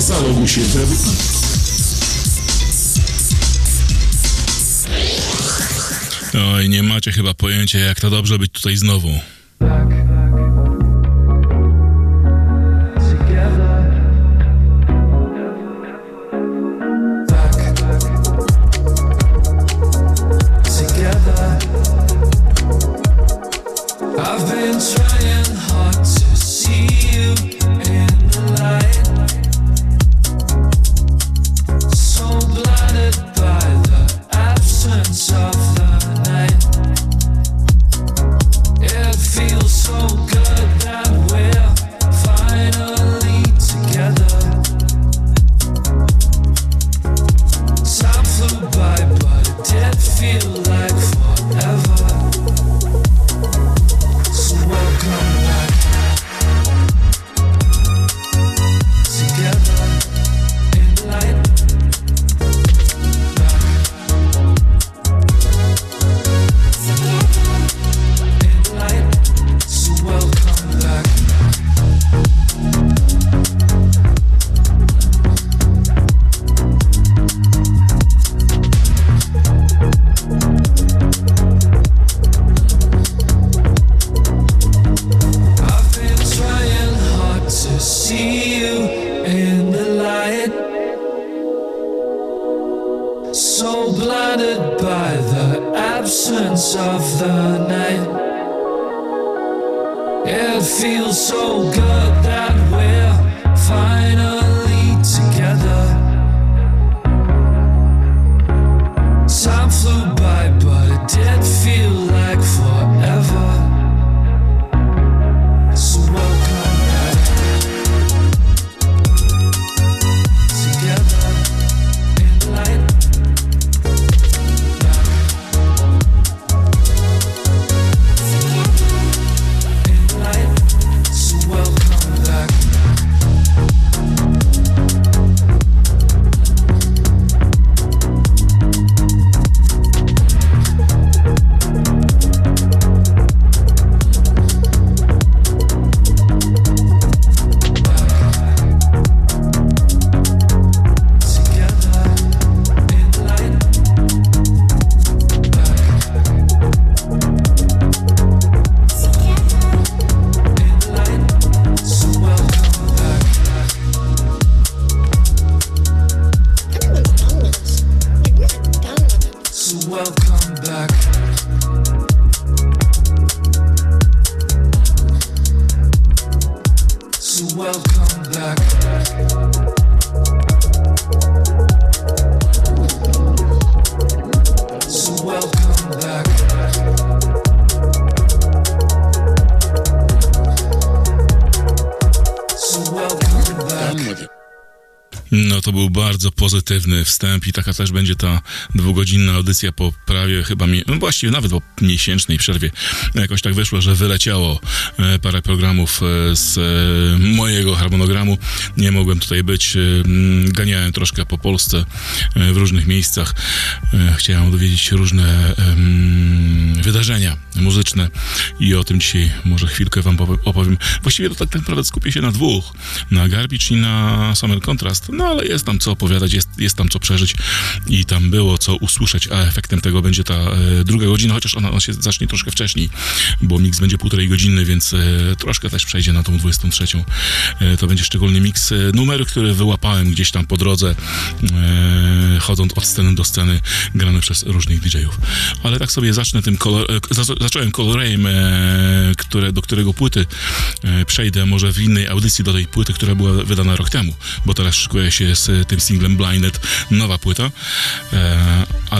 Salonu Świętego. Oj, nie macie chyba pojęcia, jak to dobrze być tutaj znowu. I've wstęp i taka też będzie ta dwugodzinna audycja po prawie chyba, no właściwie nawet po miesięcznej przerwie. Jakoś tak wyszło, że wyleciało e, parę programów e, z e, mojego harmonogramu. Nie mogłem tutaj być. mm, Ganiałem troszkę po Polsce w różnych miejscach. Chciałem dowiedzieć się różne wydarzenia muzyczne i o tym dzisiaj może chwilkę wam powie- opowiem. Właściwie to tak naprawdę skupię się na dwóch. Na Garbage i na Summer Contrast. No ale jest tam co opowiadać, jest, jest tam co przeżyć i tam było co usłyszeć, a efektem tego będzie ta e, druga godzina, chociaż ona, ona się zacznie troszkę wcześniej, bo mix będzie półtorej godziny, więc e, troszkę też przejdzie na tą 23. E, to będzie szczególny mix e, numery, które wyłapałem gdzieś tam po drodze, e, chodząc od sceny do sceny, grane przez różnych DJ-ów. Ale tak sobie zacznę tym kolor, e, zacząłem kolorem, e, które, do którego płyty e, przejdę może w innej audycji do tej płyty, która była wydana rok temu, bo teraz szykuje się z tym singlem Blinded. Nowa płyta, e,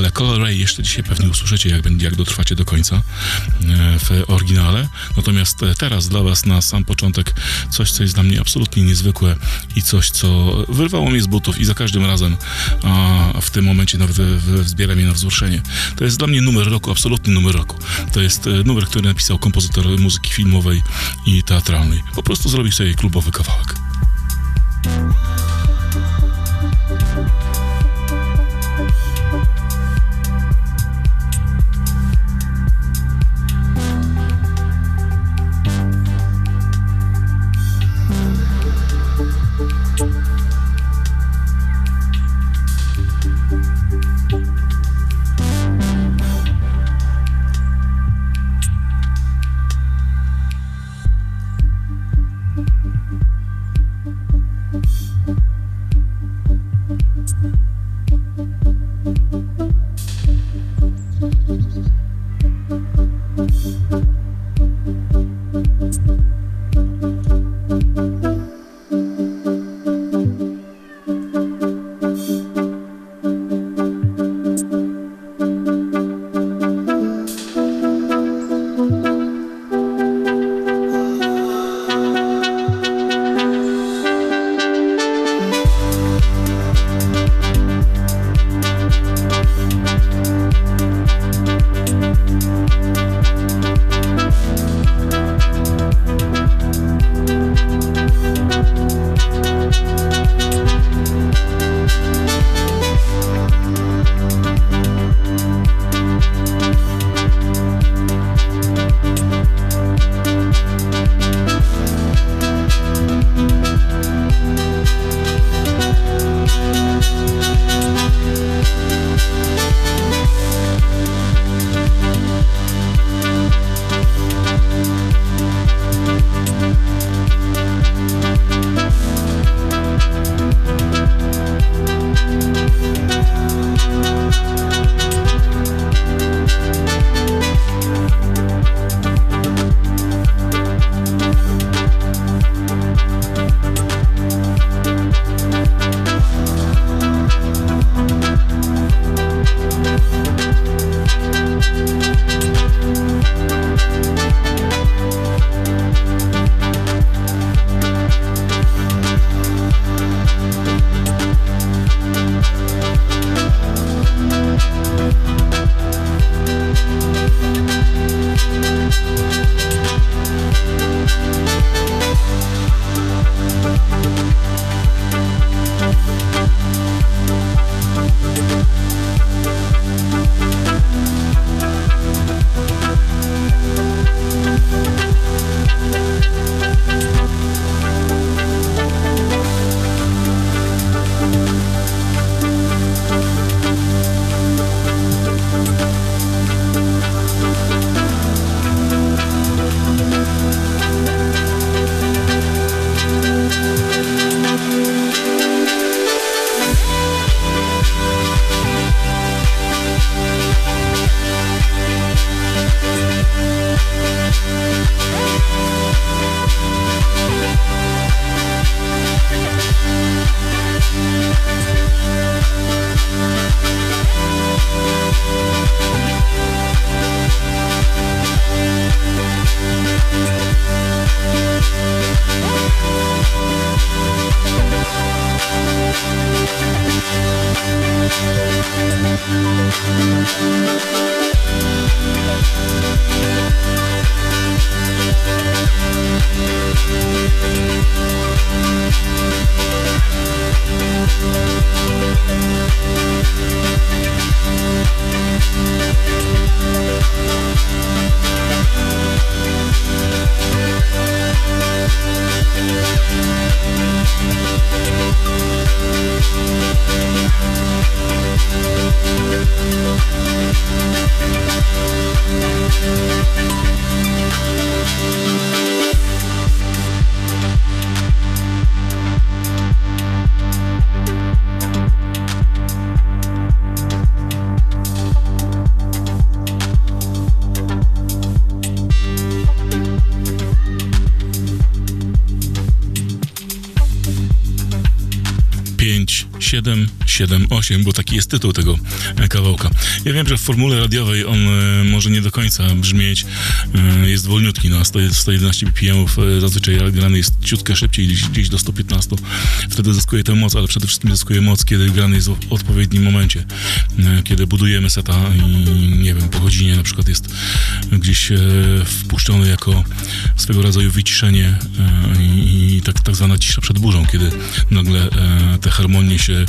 ale Color Ray jeszcze dzisiaj pewnie usłyszycie, jak, jak dotrwacie do końca e, w oryginale. Natomiast e, teraz dla was na sam początek coś, co jest dla mnie absolutnie niezwykłe i coś, co wyrwało mnie z butów i za każdym razem a w tym momencie nawet wy- wzbiera mnie na wzruszenie. To jest dla mnie numer roku, absolutny numer roku. To jest e, numer, który napisał kompozytor muzyki filmowej i teatralnej. Po prostu zrobił sobie klubowy kawałek. 778, bo taki jest tytuł tego e, kawałka. Ja wiem, że w formule radiowej on e, może nie do końca brzmieć, e, jest wolniutki, 100, 111 BPM, zazwyczaj grany jest ciutkę szybciej, gdzieś, do 115, wtedy zyskuje tę moc, ale przede wszystkim zyskuje moc, kiedy grany jest w odpowiednim momencie, kiedy budujemy seta i nie wiem, po godzinie na przykład jest gdzieś wpuszczony jako swego rodzaju wyciszenie i, tak, tak zwana cisza przed burzą, kiedy nagle te harmonie się,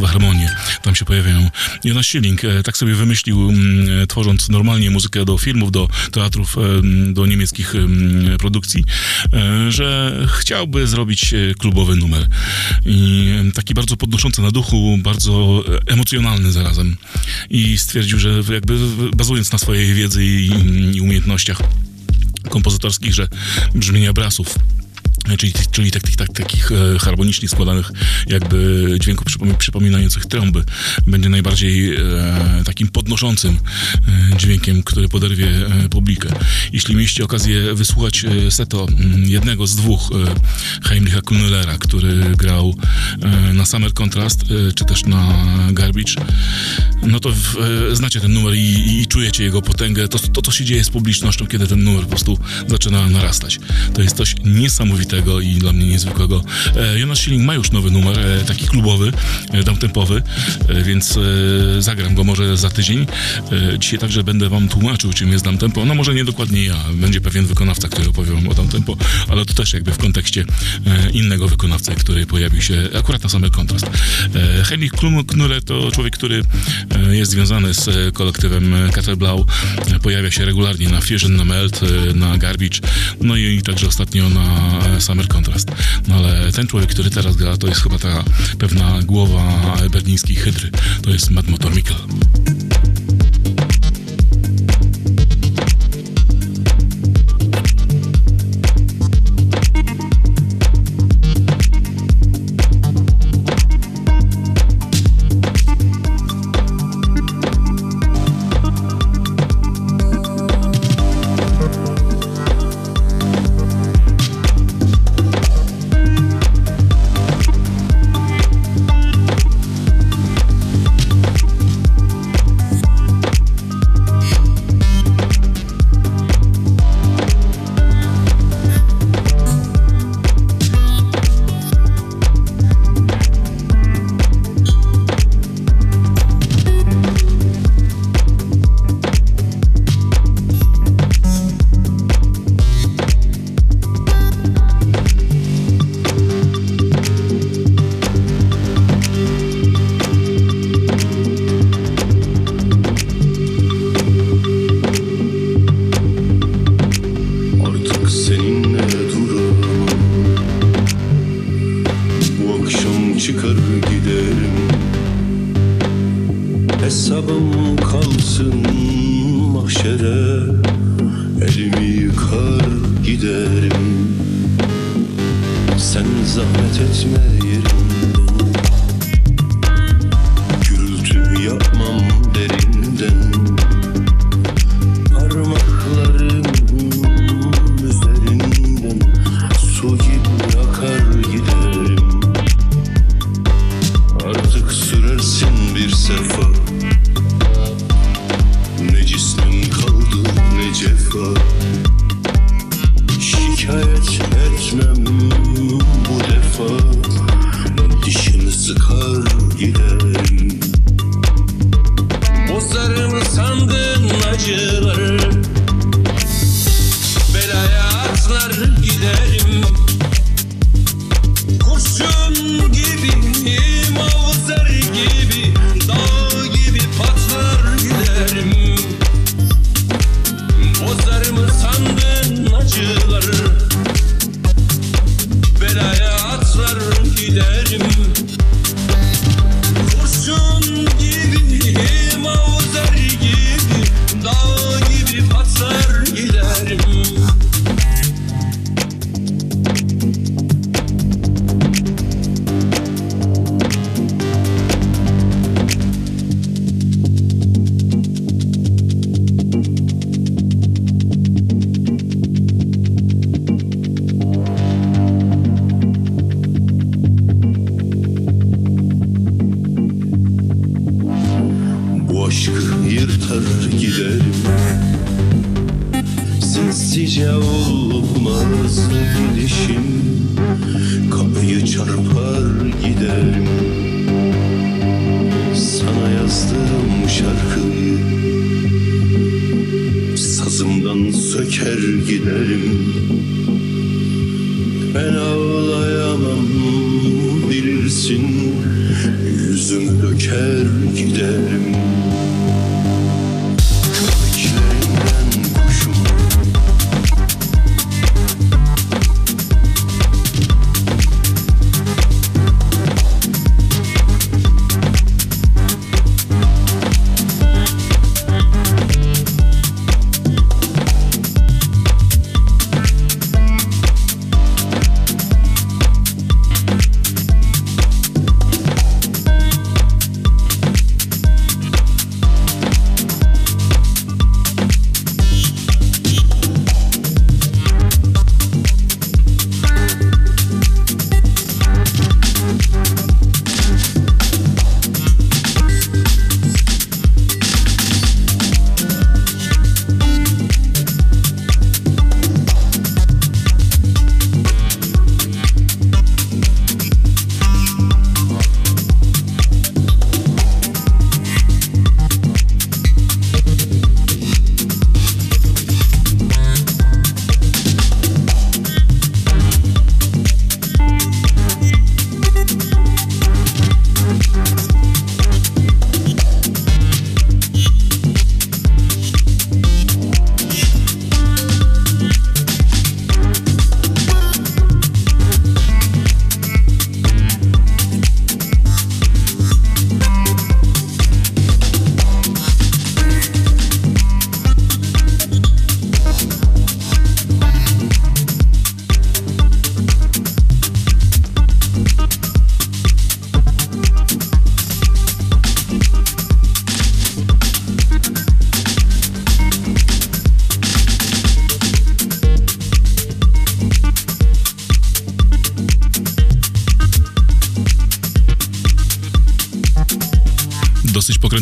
brasowe harmonie tam się pojawiają. Jonas Schilling e, tak sobie wymyślił, mm, e, tworząc normalnie muzykę do filmów, do teatrów, e, do niemieckich m, produkcji, że chciałby zrobić klubowy numer. I taki bardzo podnoszący na duchu, bardzo emocjonalny zarazem. I stwierdził, że jakby bazując na swojej wiedzy i, i umiejętnościach kompozytorskich, że brzmienia brasów Czyli, czyli tak, tak, takich e, harmonicznie składanych jakby dźwięków przypomi- przypominających trąby będzie najbardziej e, takim podnoszącym e, dźwiękiem, który poderwie e, publikę. Jeśli mieliście okazję wysłuchać e, seto jednego z dwóch e, Heinricha Kunnellera, który grał e, na Summer Contrast e, czy też na Garbage, no to w, e, znacie ten numer i, i czujecie jego potęgę. To, to, co się dzieje z publicznością, kiedy ten numer po prostu zaczyna narastać. To jest coś niesamowitego i dla mnie niezwykłego. E, Jonas Schilling ma już nowy numer, e, taki klubowy, e, downtempowy, więc zagram go może za tydzień. Dzisiaj także będę wam tłumaczył, czym jest downtempo. No może nie dokładnie ja, będzie pewien wykonawca, który opowie wam o downtempo, ale to też jakby w kontekście innego wykonawcy, który pojawił się akurat na samy kontrast. E, Heinrich Klum- Knuller to człowiek, który jest związany z kolektywem Katerblau, e, pojawia się regularnie na Fusion, na Melt, na Garbage, no i także ostatnio na Summer Contrast. No ale ten człowiek, który teraz gra, to jest chyba ta pewna głowa berlińskiej hydry. To jest Matt Motor Mikkel. so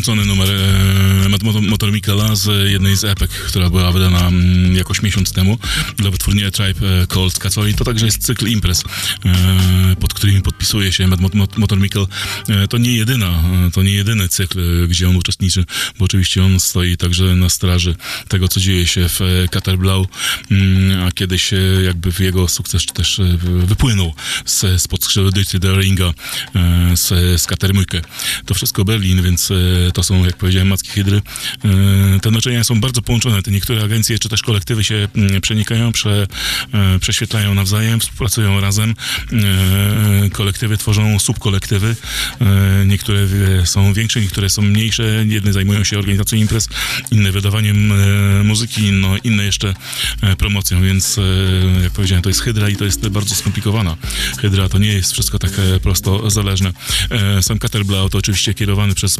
pokręcony numer e, Mot- Motor Michaela z jednej z epek, która była wydana mm, jakoś miesiąc temu dla wytwórni Tribe e, Called Cacoli. To także jest cykl imprez, e, którymi podpisuje się Mot- Motor Michael. E, To nie jedyna, e, to nie jedyny cykl, e, gdzie on uczestniczy, bo oczywiście on stoi także na straży tego, co dzieje się w Caterblau, mm, a kiedyś jakby w jego sukces też wypłynął z, spod skrzydeł e, z, z Katermujkę. To wszystko Berlin, więc to są, jak powiedziałem, macki hydry. Te naczynia są bardzo połączone. Te niektóre agencje czy też kolektywy się mm, przenikają, prze, prześwietlają nawzajem, współpracują razem. Kolektywy tworzą subkolektywy. E, Niektóre e, są większe, niektóre są mniejsze. Jedne zajmują się organizacją imprez, inne wydawaniem e, muzyki, no, inne jeszcze promocją, więc jak powiedziałem, to jest hydra i to jest bardzo skomplikowana hydra. To nie jest wszystko tak prosto zależne. Sam Caterblau to oczywiście kierowany przez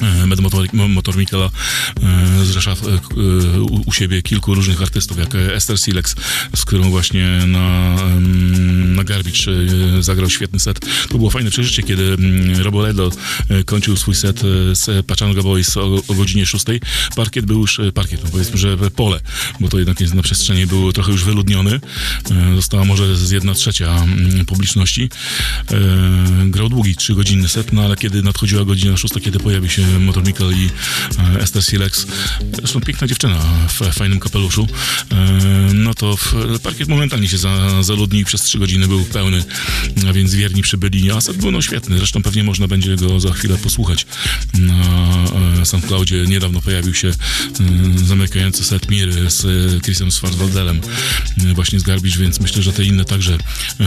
e, Med Motor, Motor Michaela e, zrzesza e, e, u, siebie kilku różnych artystów, jak Esther Silex, z którą właśnie na, na Garbage zagrał świetny set. To było fajne przeżycie, kiedy Roboledo kończył swój set z Pachanga Boys o, o godzinie 6. Parkiet był już, parkiet, no powiedzmy, że pole, bo to jednak jest na przestrzeni był trochę już wyludniony. Została może z jedna trzecia publiczności. Grał długi, trzygodzinny set, no ale kiedy nadchodziła godzina 6, kiedy pojawił się Motor Michael i e, Esther Silex, zresztą piękna dziewczyna w fajnym kapeluszu, e, no to parkiet momentalnie się za, zaludnił przez trzy godziny był pełny, więc wierni przybyli, a set był no świetny, zresztą pewnie można będzie go za chwilę posłuchać na e, SoundCloudzie. Niedawno pojawił się zamykający set Miry z Chrisem Schwarzwaldelem właśnie z Garbage, więc myślę, że te inne także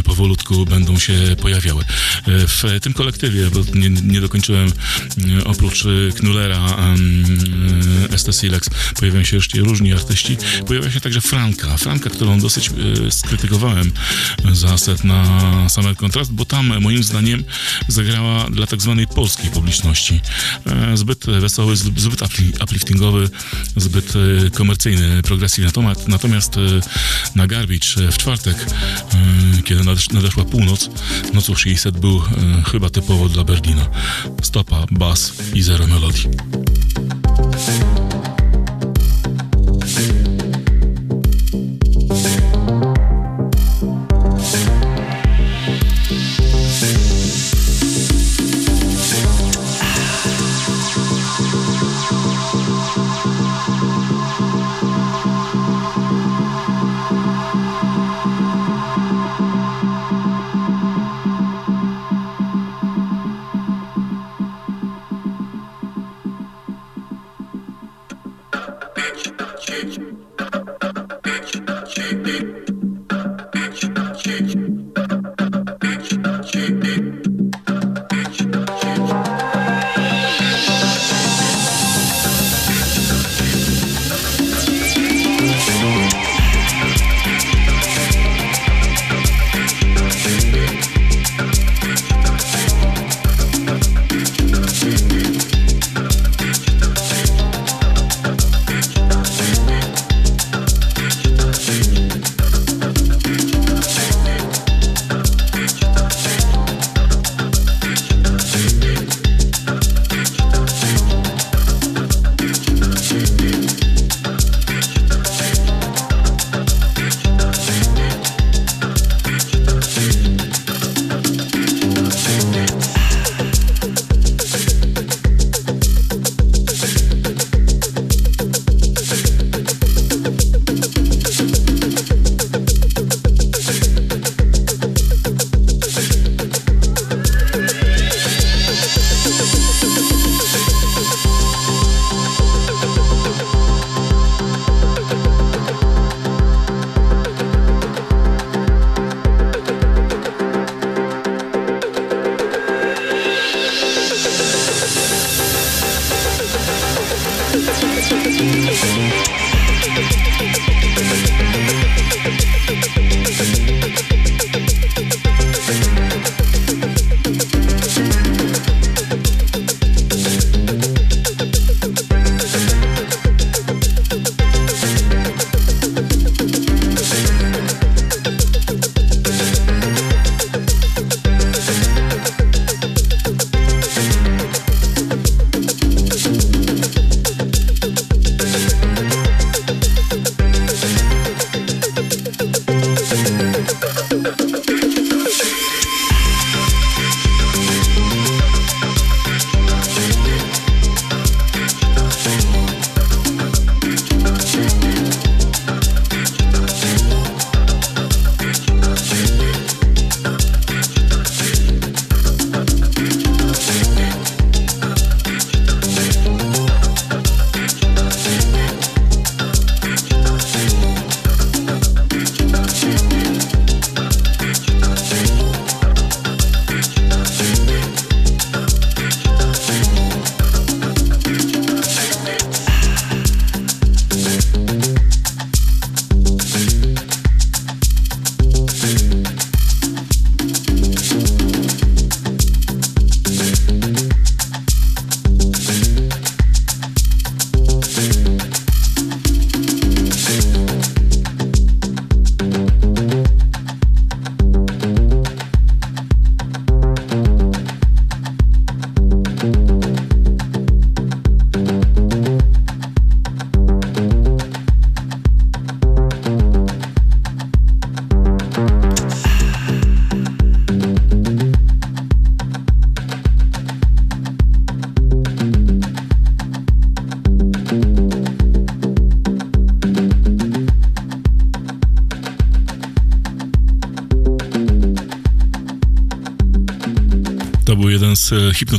powolutku będą się pojawiały. W tym kolektywie, bo nie, nie dokończyłem, oprócz e, Knullera, em, e, ST Silex, pojawiają się jeszcze różni artyści. Pojawia się także Franka. Franka, którą dosyć e, skrytykowałem za set na Summer Contrast, bo tam moim zdaniem zagrała dla tak zwanej polskiej publiczności. E, Zbyt wesoły, zbyt zbyt upli- upliftingowy, zbyt komercyjny, progresywny. Natomiast, na Garbage w czwartek, kiedy nadesz- nadeszła północ, no cóż, jej set był chyba typowo dla Berlina. Stopa, bas i zero melodii.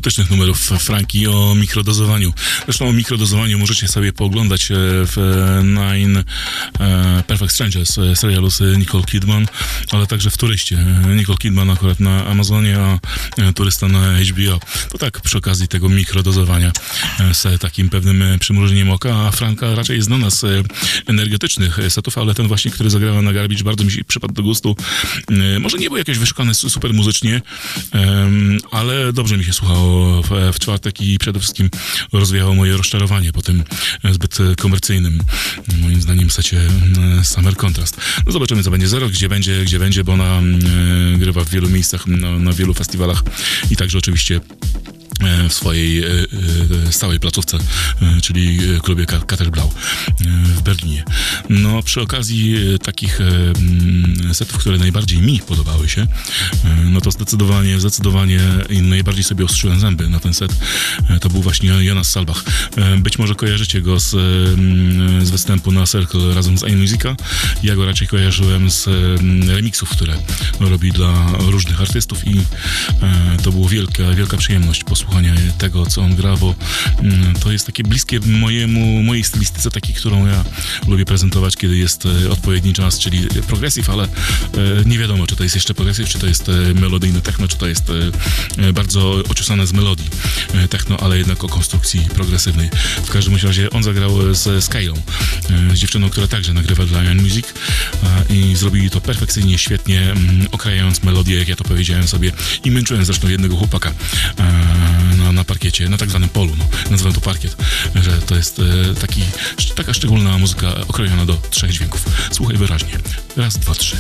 Z e, hipnotycznych numerów Franki o mikrodozowaniu. Zresztą o mikrodozowaniu możecie sobie pooglądać e, w e, Nine e, Perfect Strangers e, serialu z Nicole Kidman, ale także w Turyście. E, Nicole Kidman akurat na Amazonie, a e, Turysta na HBO. To tak przy okazji tego mikrodozowania e, z takim pewnym przymrużeniem oka, a Franka raczej jest z e, energetycznych setów, ale ten właśnie, który zagrała na Garbage bardzo mi się przypadł do gustu. Może nie był jakiś wyszukany su- super muzycznie, ale dobrze mi się słuchało w, czwartek i przede wszystkim rozwijało moje rozczarowanie po tym zbyt komercyjnym, moim zdaniem, secie Summer Contrast. No zobaczymy, co będzie za rok, gdzie będzie, gdzie będzie, bo ona mm, e, grywa w wielu miejscach, na, na wielu festiwalach. I także oczywiście w swojej e, e, stałej placówce, e, czyli klubie Ka- Katerblau w Berlinie. No, przy okazji takich setów, które najbardziej mi podobały się, no to zdecydowanie, zdecydowanie najbardziej sobie ostrzyłem zęby na ten set, to był właśnie Jonas Salbach. Być może kojarzycie go z, z występu na Circle razem z iMusica. Ja go raczej kojarzyłem z remixów, które robi dla różnych artystów i to było wielka, wielka przyjemność posłuchania tego, co on gra, bo mm, to jest takie bliskie mojemu, mojej stylistyce, takiej, którą ja lubię prezentować, kiedy jest e, odpowiedni czas, czyli progressive, ale e, nie wiadomo, czy to jest jeszcze progressive, czy to jest e, melodyjne techno, czy to jest e, e, bardzo ociosane z melodii e, techno, ale jednak o konstrukcji progresywnej. W każdym razie on zagrał z Skylą, e, z dziewczyną, która także nagrywa dla Ian Music e, i zrobili to perfekcyjnie, świetnie, mm, okrajając melodię, jak ja to powiedziałem sobie i męczyłem zresztą jednego chłopaka e, na, parkiecie, na tak zwanym polu, no, nazywam to parkiet, że to jest e, taki, taka szczególna muzyka okrojona do trzech dźwięków. Słuchaj wyraźnie. Raz, dwa, trzy.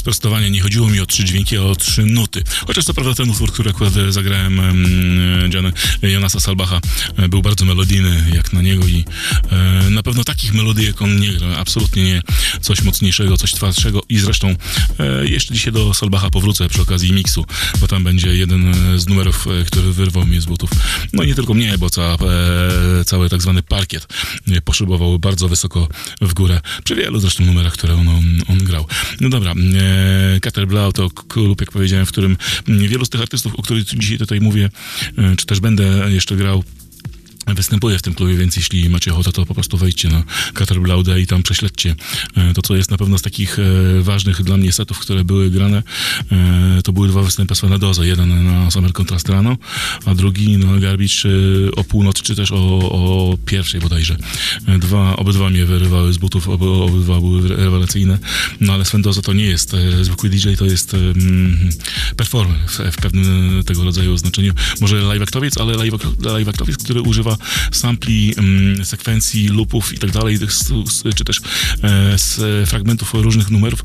despre sprostowanie, nie chodziło mi o trzy dźwięki, a o trzy nuty. Chociaż co prawda ten utwór, który akurat e, zagrałem em, John, Jonasa Salbacha e, był bardzo melodyjny jak na niego i e, na pewno takich melodii jak on nie gra. Absolutnie nie coś mocniejszego, coś twardszego i zresztą e, jeszcze dzisiaj do Salbacha powrócę przy okazji miksu, bo tam będzie jeden e, z numerów, e, który wyrwał mnie z butów. No i nie tylko mnie, bo ca, e, cały tak zwany parkiet e, poszybował bardzo wysoko w górę, przy wielu zresztą numerach, które on, on, grał. No dobra, e, Kater Blau to klub, jak powiedziałem, w którym mm, wielu z tych artystów, o których dzisiaj tutaj mówię, e, czy też będę jeszcze grał, występuje w tym klubie, więc jeśli macie ochotę, to po prostu wejdźcie na Caterblaudę i tam prześledźcie e, to, co jest na pewno z takich e, ważnych dla mnie setów, które były grane. E, to były dwa występy Svena Doza. Jeden na Summer Contrast rano, a drugi na Garbage e, o północy, czy też o, o pierwszej bodajże. Dwa, obydwa mnie wyrywały z butów, oby, obydwa były rewelacyjne. No ale Sven Doza to nie jest zwykły DJ, to jest mm, performer w, w pewnym tego rodzaju znaczeniu. Może live aktowiec, ale live, live aktowiec, który używa sampli, mm, sekwencji, loopów i tak dalej, czy też e, z fragmentów różnych numerów,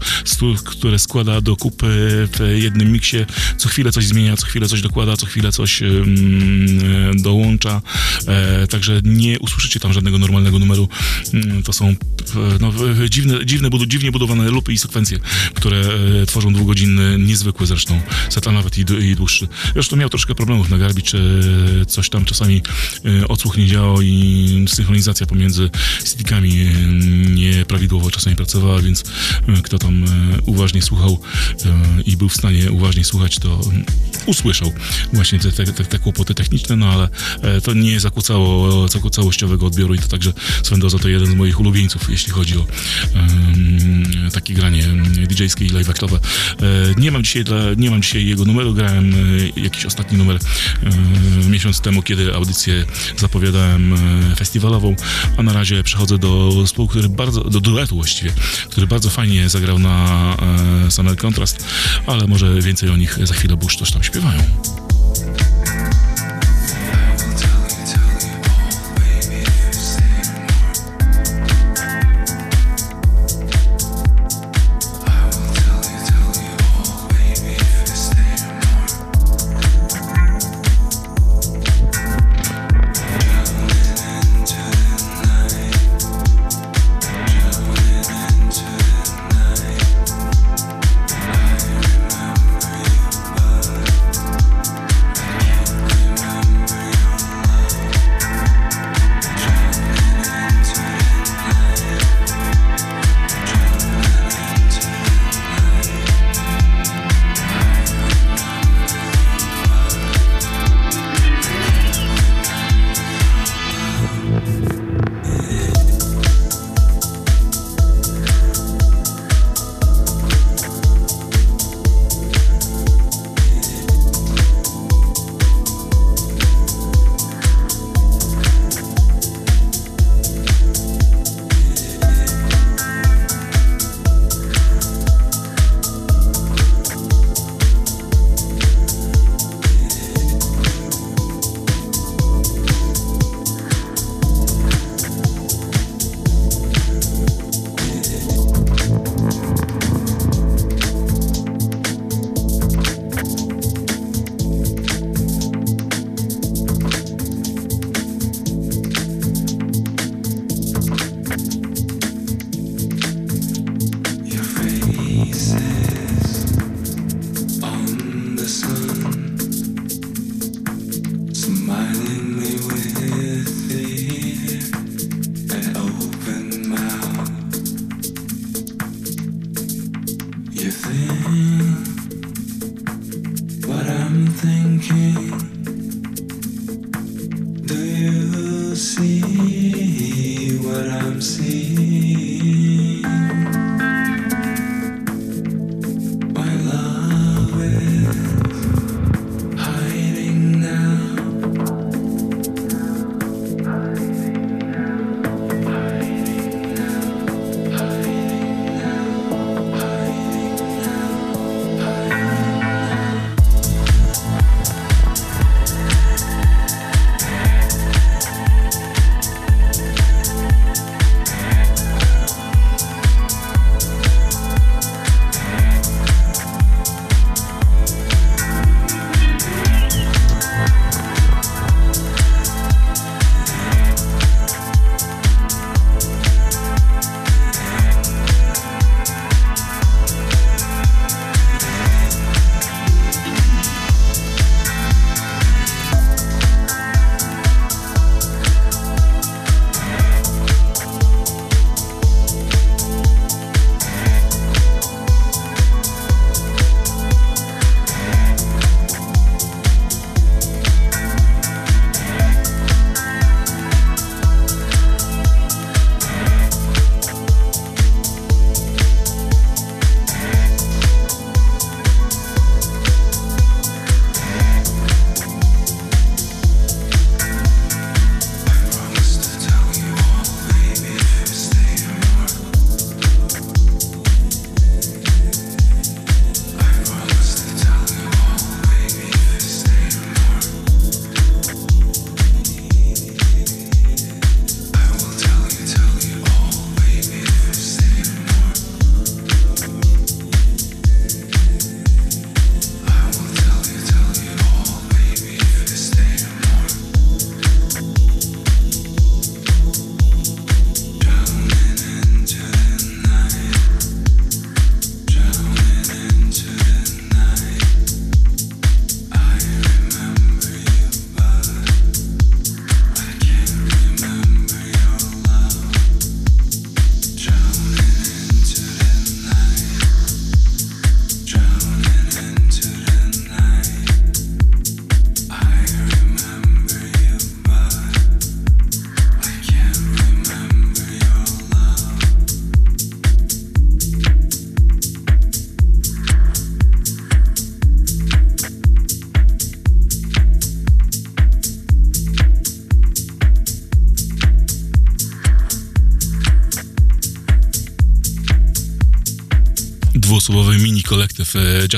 które składa do kupy w jednym miksie. Co chwilę coś zmienia, co chwilę coś dokłada, co chwilę coś e, dołącza. E, także nie usłyszycie tam żadnego normalnego numeru. Mm, To są no, dziwne, dziwne, dziwnie budowane loopy i sekwencje, które tworzą dwugodzinny, niezwykły zresztą set, a nawet i, dłu- i dłuższy. Zresztą miał troszkę problemów na Garbage, coś tam czasami odsłuch nie działał i synchronizacja pomiędzy stickami nieprawidłowo czasami pracowała, więc e, kto tam e, uważnie słuchał e, i był w stanie uważnie słuchać, to mm, usłyszał właśnie te, te, te, te kłopoty techniczne, no ale to nie zakłócało cało- całościowego odbioru i to także Svendoza to jeden z moich ulubieńców, jeśli chodzi o em, takie granie DJ-skie i live aktowe. E, nie mam dzisiaj dla, nie mam dzisiaj jego numeru, grałem jakiś ostatni numer e, miesiąc temu, kiedy audycję zapowiadałem e, festiwalową, a na razie przechodzę do zespołu, który bardzo, do duetu właściwie, który bardzo fajnie zagrał na e, Contrast, ale może więcej o nich za chwilę, bo już coś tam śpiewają.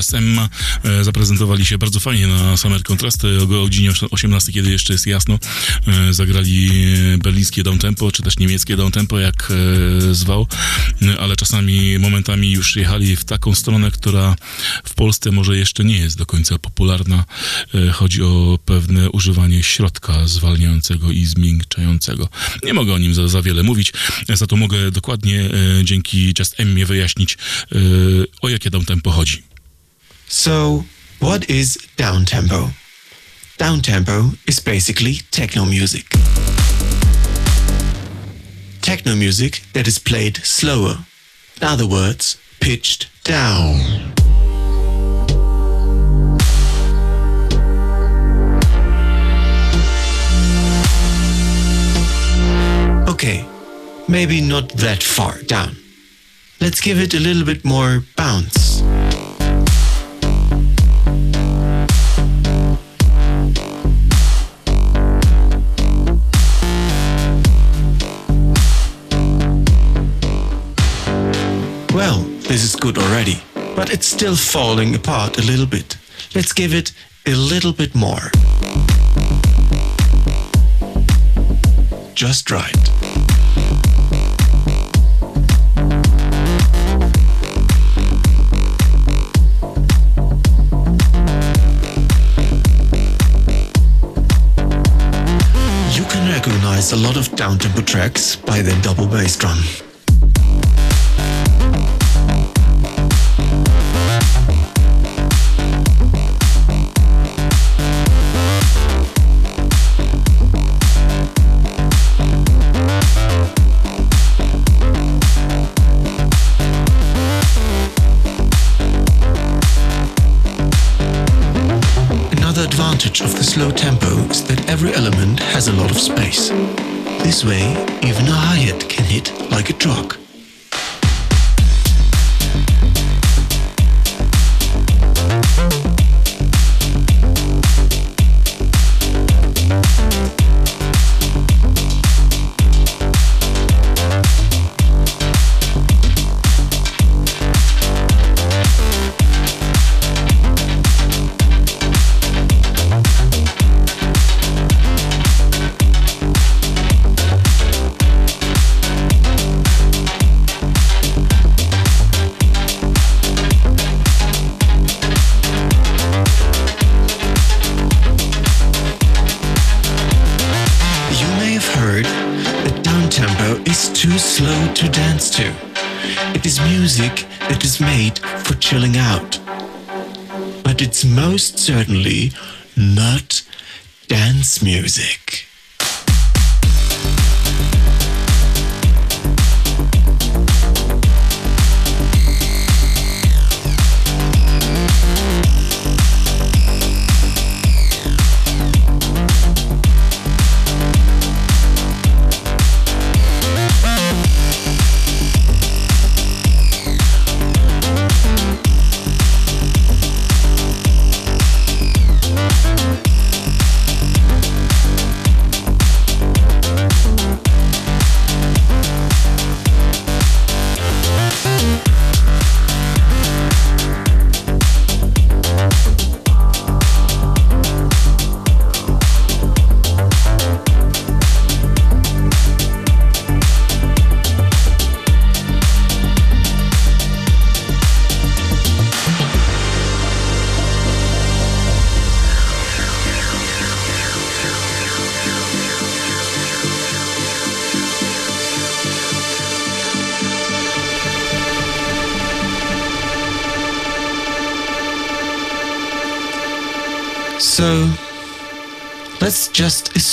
Kolektyw e, Just Emma. E, Zaprezentowali się bardzo fajnie na Summer Contrasty o godzinie 18, kiedy jeszcze jest jasno. E, Zagrali berlińskie downtempo, czy też niemieckie downtempo, jak e, zwał, E, ale czasami momentami już jechali w taką stronę, która w Polsce może jeszcze nie jest do końca popularna. E, Chodzi o pewne używanie środka zwalniającego i zmiękczającego. Nie mogę o nim za, za wiele mówić, za to mogę dokładnie e, dzięki Just Emmie wyjaśnić, e, o jakie downtempo chodzi. So, what is downtempo? Downtempo is basically techno music. Techno music that is played slower. In other words, pitched down. Okay, maybe not that far down. Let's give it a little bit more bounce. This is good already, but it's still falling apart a little bit. Let's give it a little bit more. Just right. You can recognize a lot of downtempo tracks by their double bass drum. A lot of space. This way, even a hi-hat can hit like a truck.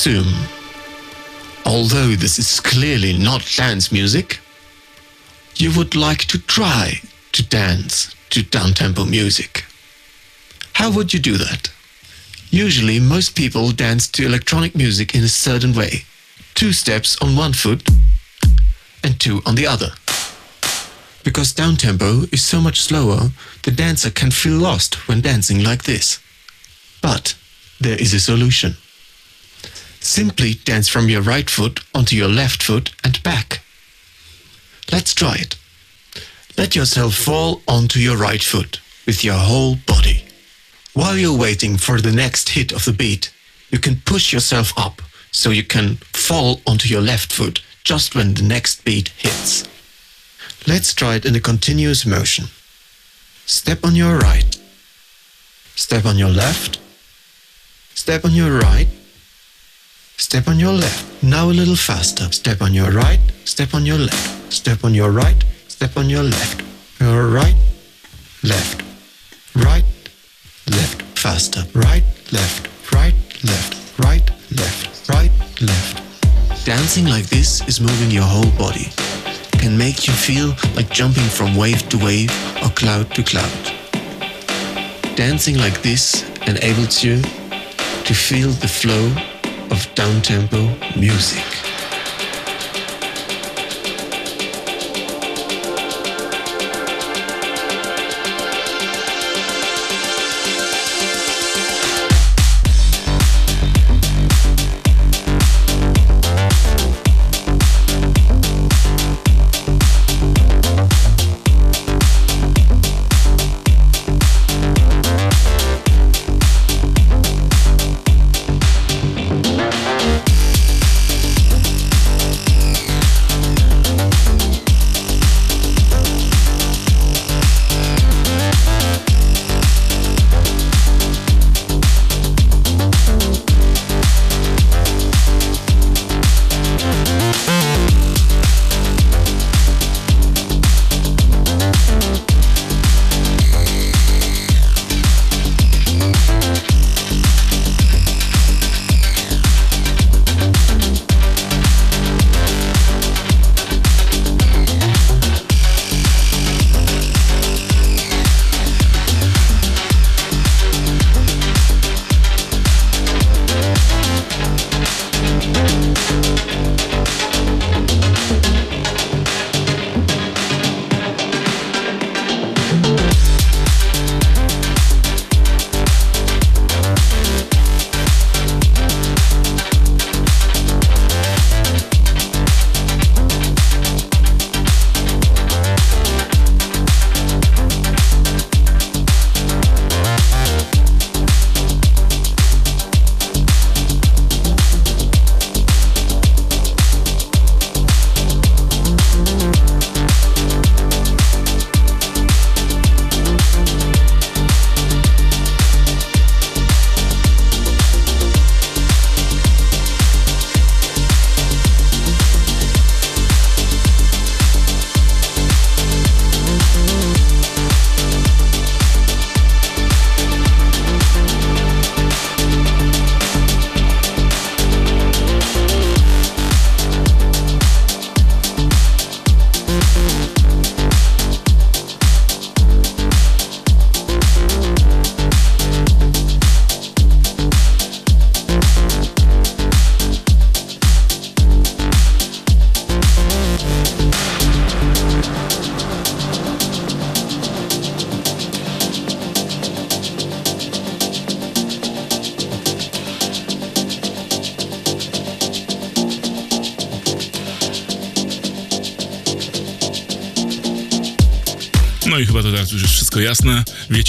Assume, although this is clearly not dance music, you would like to try to dance to downtempo music. How would you do that? Usually, most people dance to electronic music in a certain way. Two steps on one foot and two on the other. Because downtempo is so much slower, the dancer can feel lost when dancing like this. But there is a solution. Simply dance from your right foot onto your left foot and back. Let's try it. Let yourself fall onto your right foot with your whole body. While you're waiting for the next hit of the beat, you can push yourself up so you can fall onto your left foot just when the next beat hits. Let's try it in a continuous motion. Step on your right. Step on your left. Step on your right. Step on your left. Now a little faster. Step on your right. Step on your left. Step on your right. Step on your left. Your right. Left. Right. Left. Faster. Right. Left. Right. Left. Right. Left. Right. Left. Dancing like this is moving your whole body. Can make you feel like jumping from wave to wave or cloud to cloud. Dancing like this enables you to feel the flow of down-tempo music.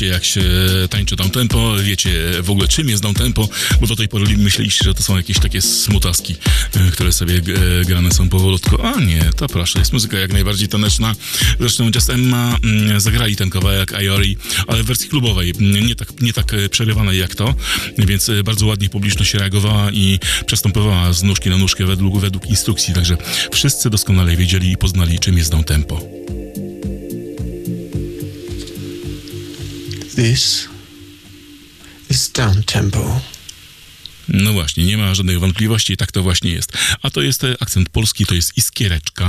Wiecie, jak się tańczy down tempo, wiecie w ogóle czym jest down tempo, bo do tej pory myśleliście, że to są jakieś takie smutaski, e, które sobie e, grane są powolutku. A nie, to proszę, jest muzyka jak najbardziej taneczna. Zresztą Just Emma mm, zagrali ten kawałek Iori, ale w wersji klubowej, mm, nie tak, nie tak e, przerywanej jak to, więc bardzo ładnie publiczność reagowała i przestępowała z nóżki na nóżkę według, według instrukcji, także wszyscy doskonale wiedzieli i poznali, czym jest down tempo. This is down tempo. No właśnie, nie ma żadnych wątpliwości, tak to właśnie jest. A to jest e, akcent polski, to jest iskiereczka.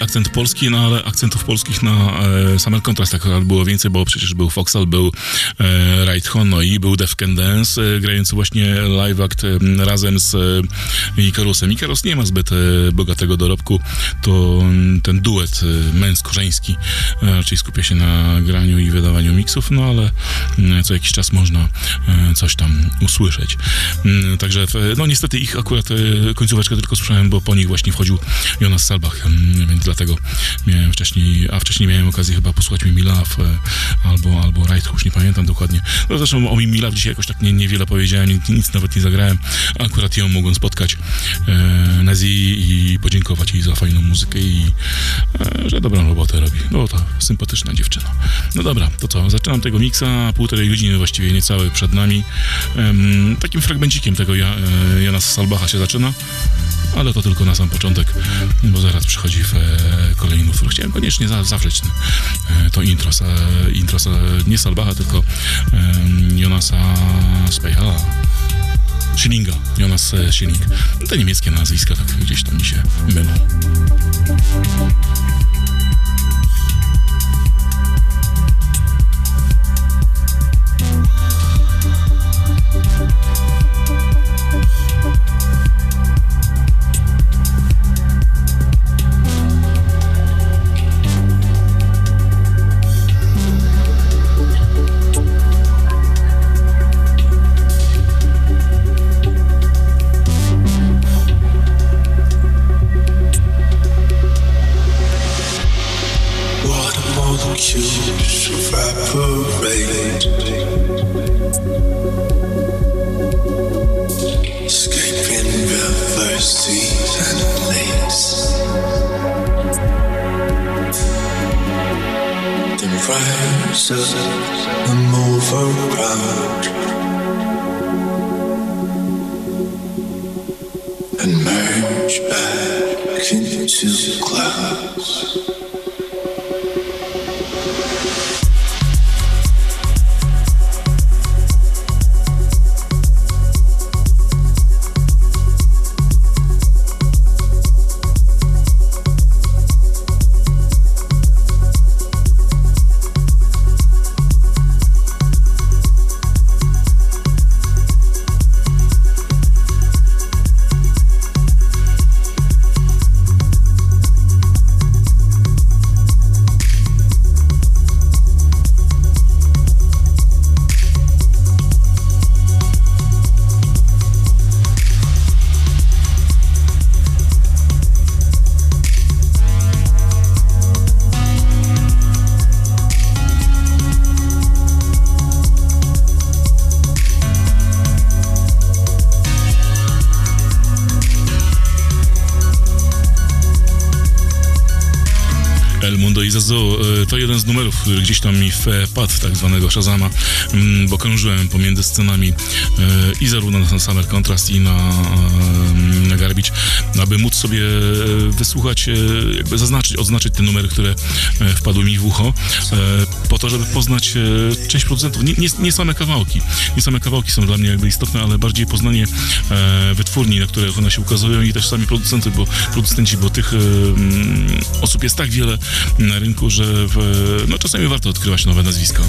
Akcent polski, no ale akcentów polskich na e, Summer Contrast akurat było więcej, bo przecież był Foxal, był e, Right Hono i był Def Dance, e, grający właśnie live act e, razem z e, Ikarusem. Ikarus nie ma zbyt e, bogatego dorobku, to mm, ten duet e, męsko-żeński e, raczej skupia się na graniu i wydawaniu miksów, no ale mm, co jakiś czas można coś tam usłyszeć. Mm, Także, no niestety ich akurat końcóweczkę tylko słyszałem, bo po nich właśnie wchodził Jonas Salbach, więc dlatego miałem wcześniej, a wcześniej miałem okazję chyba posłuchać Mimi Love e, albo, albo Right, nie pamiętam dokładnie. No zresztą o Mimi Love dzisiaj jakoś tak nie, niewiele powiedziałem, nic, nic nawet nie zagrałem. Akurat ją mogłem spotkać e, na Zii i podziękować jej za fajną muzykę i e, że dobrą robotę robi. No to sympatyczna dziewczyna. No dobra, to co, zaczynam tego miksa, półtorej godziny właściwie niecałe przed nami. Em, takim fragmencikiem tego ja, e, Jana Salbacha się zaczyna, ale to tylko na sam początek, bo zaraz przychodzi w e, kolejny utwór. Chciałem koniecznie za, zawrzeć e, to intro, sa, intro nie Salbacha, tylko Jonasa Spejhala. Schillinga, Jonas e, Schilling. Te niemieckie nazwiska tak gdzieś tam mi się mylą. Water molecules evaporate, escaping rivers, seas, and. Then rise up and move around and merge back into the clouds. E, to jeden z numerów, który gdzieś tam mi wpadł w tak zwanego Shazama, mm, bo krążyłem pomiędzy scenami e, i zarówno na Summer Contrast i na, na Garbage, aby móc sobie e, wysłuchać, e, jakby zaznaczyć, odznaczyć te numery, które e, wpadły mi w ucho, po to, żeby poznać część producentów. Nie, nie, nie same kawałki, nie same kawałki są dla mnie jakby istotne, ale bardziej poznanie wytwórni, na których one się ukazują i też sami producenty, bo producenci, bo tych mm, osób jest tak wiele na rynku, że w, no, czasami warto odkrywać nowe nazwiska.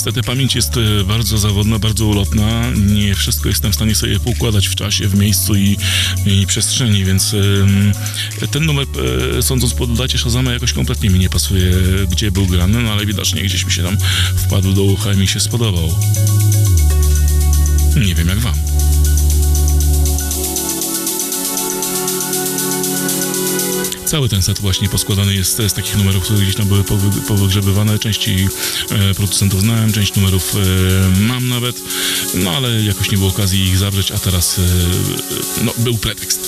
Niestety pamięć jest e, bardzo zawodna, bardzo ulotna. Nie wszystko jestem w stanie sobie poukładać w czasie, w miejscu i, i przestrzeni, więc ten numer, e, sądząc po dacie Shazama, jakoś kompletnie mi nie pasuje, gdzie był grany, no ale widocznie gdzieś mi się tam wpadł do ucha i mi się spodobał. Nie wiem jak wam. Cały ten set właśnie poskładany jest z takich numerów, które gdzieś tam były powy, powygrzebywane. Części e, producentów znałem, część numerów e, mam nawet, no ale jakoś nie było okazji ich zawrzeć, a teraz e, no, był pretekst.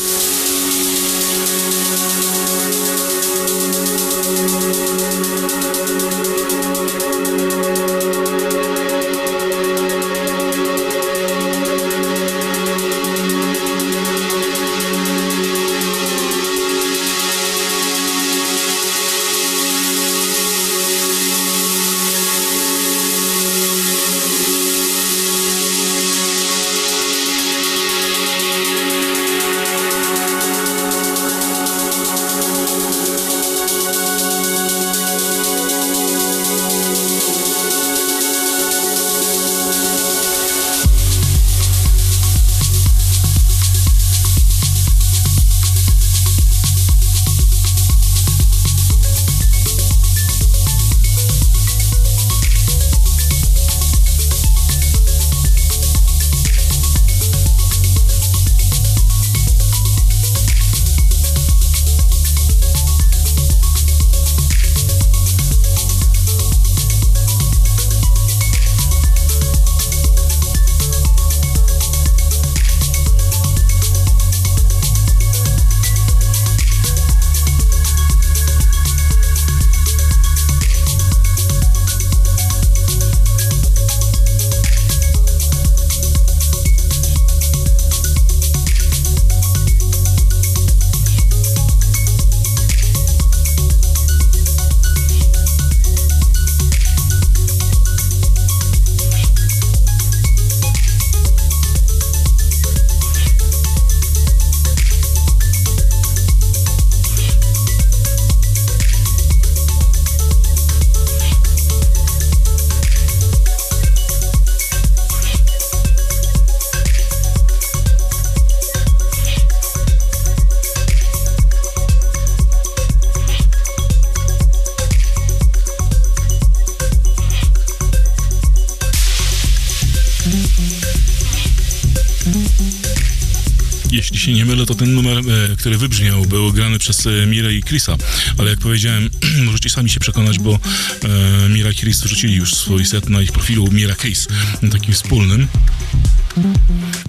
Się nie mylę, to ten numer, e, który wybrzmiał, był grany przez e, Mirę i Chrisa, ale jak powiedziałem, możecie sami się przekonać, bo e, Mira i Chris wrzucili już swój set na ich profilu Mira Chris, takim wspólnym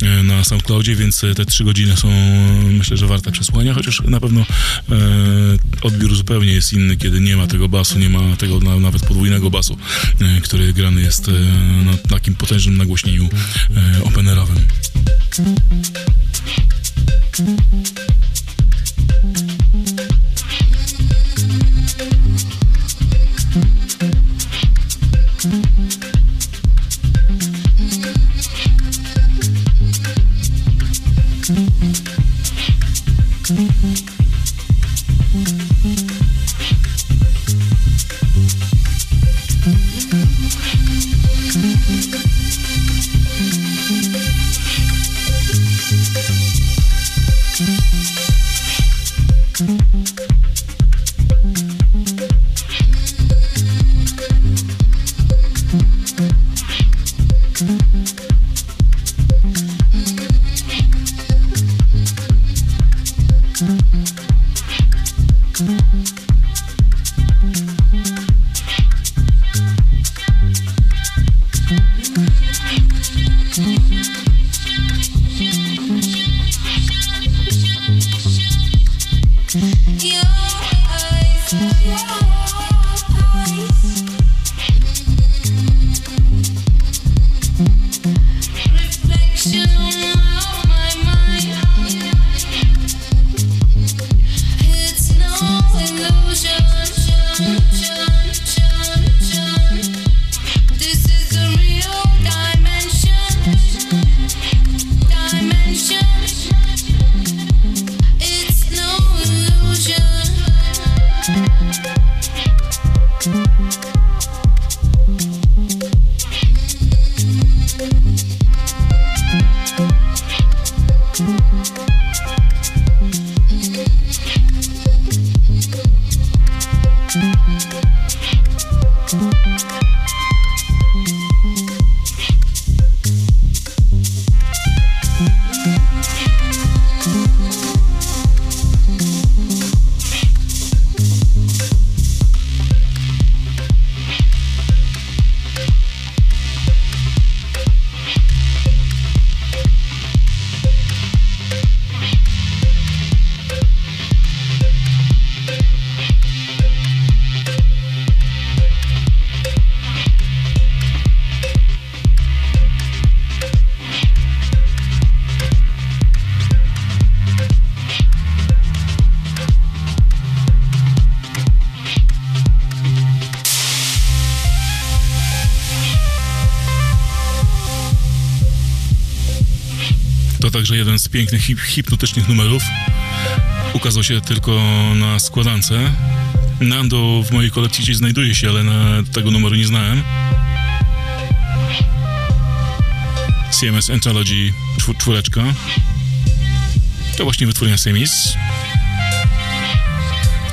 e, na SoundCloudzie, więc te trzy godziny są myślę, że warte przesłuchania, chociaż na pewno e, odbiór zupełnie jest inny, kiedy nie ma tego basu, nie ma tego na, nawet podwójnego basu, e, który grany jest e, na takim potężnym nagłośnieniu e, openerowym. Mm-hmm. Jeden z pięknych, hip, hipnotycznych numerów. Ukazał się tylko na składance. Nando w mojej kolekcji gdzieś znajduje się, ale na tego numeru nie znałem. CMS Anthology czw- czwóreczka. To właśnie wytwórnia Semis.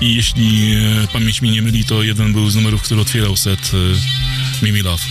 I jeśli e, pamięć mi nie myli, to jeden był z numerów, który otwierał set e, Mimi Love.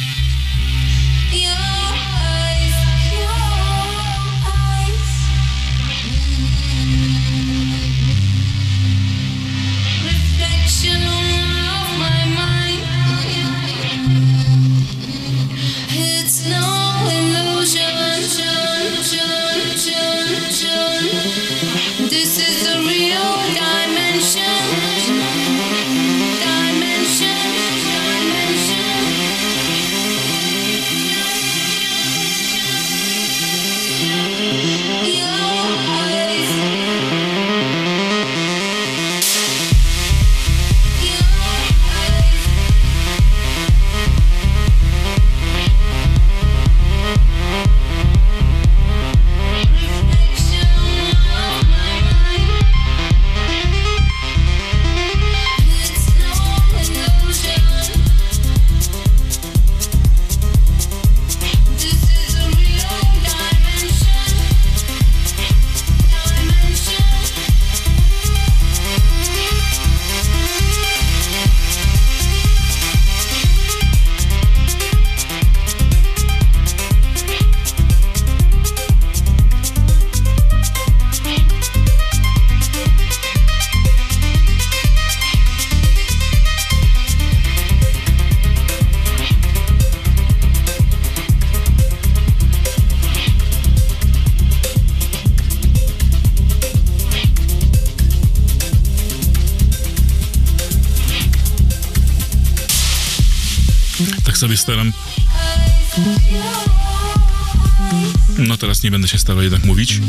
Nie będę się starał jednak mówić.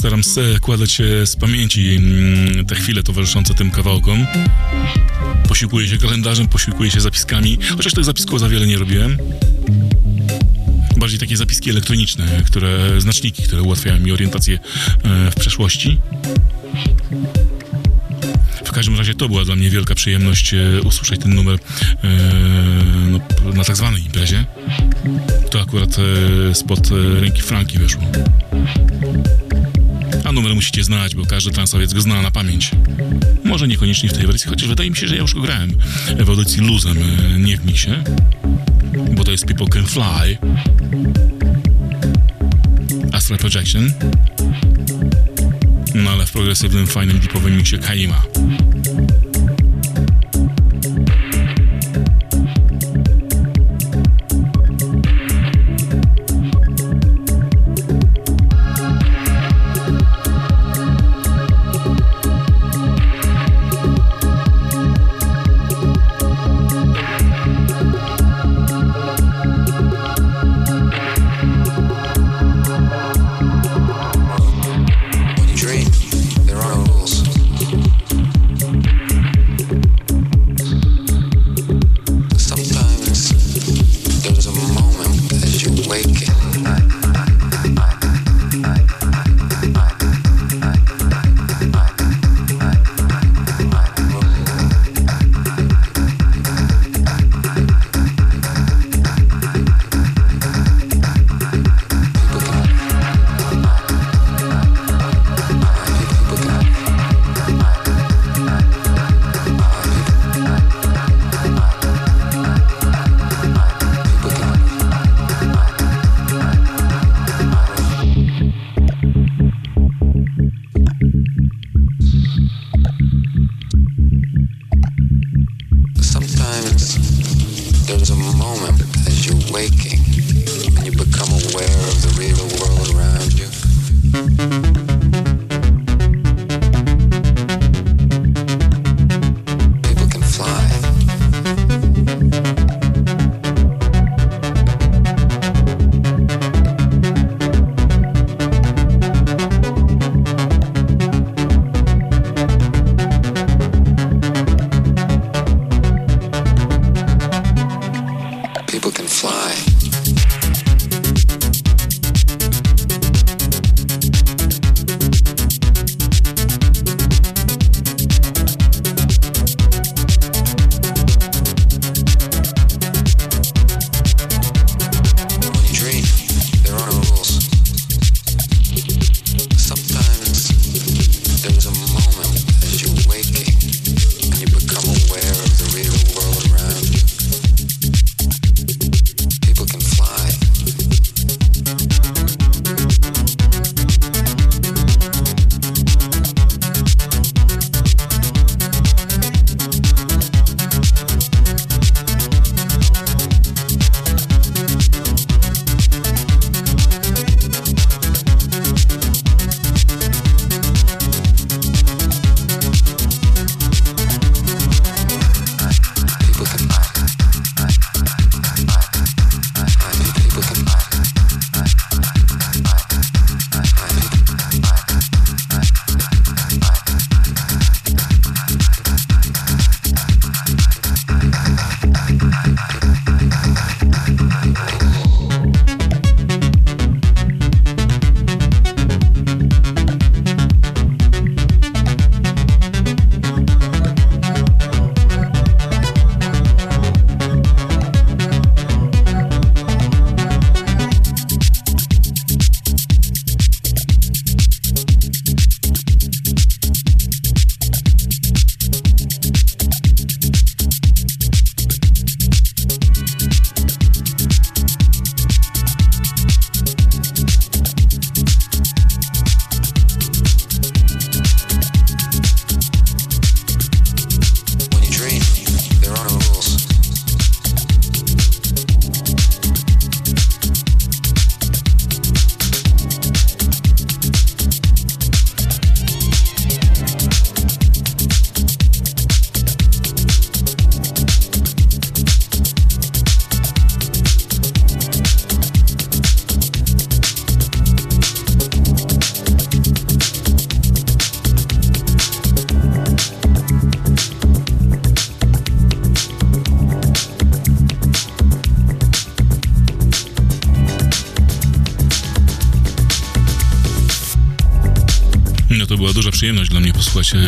Staram składać e, z pamięci mm, te chwile towarzyszące tym kawałkom. Posiłkuję się kalendarzem, posiłkuję się zapiskami, chociaż tych zapisków za wiele nie robiłem. Bardziej takie zapiski elektroniczne, które, znaczniki, które ułatwiają mi orientację e, w przeszłości. W każdym razie to była dla mnie wielka przyjemność e, usłyszeć ten numer no, na tak zwanej imprezie. To akurat spod ręki Franki wyszło. Numer musicie znać, bo każdy transowiec go zna na pamięć. Może niekoniecznie w tej wersji, chociaż wydaje mi się, że ja już go grałem w audycji luzem, e, nie w miksie. Bo to jest People Can Fly. Astral Projection. No ale w progresywnym, fajnym, deepowym miksie Kaima.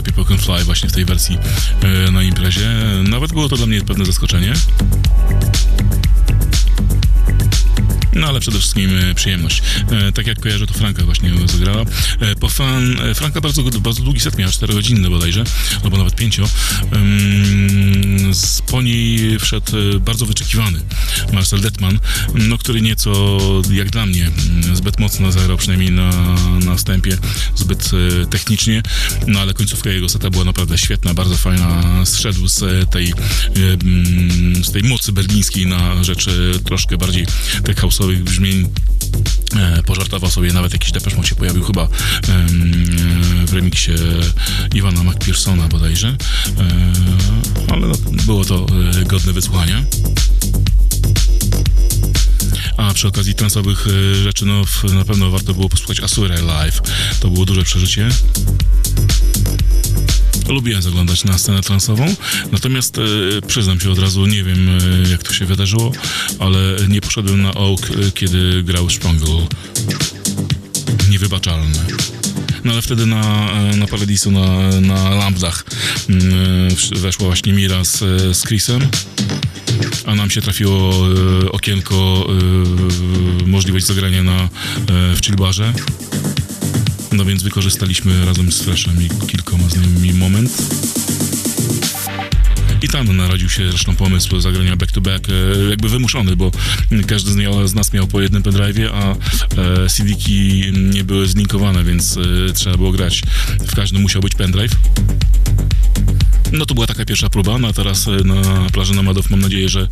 People Can Fly właśnie w tej wersji e, na imprezie. Nawet było to dla mnie pewne zaskoczenie. Przyjemność. E, tak jak kojarzę, to Franka właśnie zagrała. E, po fan, e, Franka bardzo, bardzo długi set miała, 4 godziny bodajże, albo nawet 5. z, po niej wszedł e, bardzo wyczekiwany Marcel Detman, no, który nieco, jak dla mnie, zbyt mocno zagrał, przynajmniej na, na wstępie, zbyt e, technicznie, no ale końcówka jego seta była naprawdę świetna, bardzo fajna. Zszedł z e, tej, e, z tej mocy berlińskiej na rzecz e, troszkę bardziej tech house'owych brzmień. E, pożartował sobie, nawet jakiś Depeche Mode się pojawił chyba w remiksie Iwana McPhersona bodajże, e, ale no, było to e, godne wysłuchania. A przy okazji transowych rzeczy, no na pewno warto było posłuchać Asura Live. To było duże przeżycie. Lubiłem zaglądać na scenę transową, natomiast e, przyznam się od razu, nie wiem e, jak to się wydarzyło, ale nie poszedłem na Oak, e, kiedy grał Spangle. Niewybaczalne. No ale wtedy na, na Paradisu, na, na Lambdach mm, weszła właśnie Mira z, z Chrisem, a nam się trafiło okienko, możliwość zagrania na, w chillbarze. No więc wykorzystaliśmy razem z Freshem i kilkoma znajomymi moment. I tam narodził się zresztą pomysł zagrania back-to-back, e, jakby wymuszony, bo każdy z, nas miał po jednym pendrive'ie, a e, CD-ki nie były zlinkowane, więc e, trzeba było grać. W każdym musiał być pendrive. No to była taka pierwsza próba, no a teraz e, na plaży Nomadów mam nadzieję, że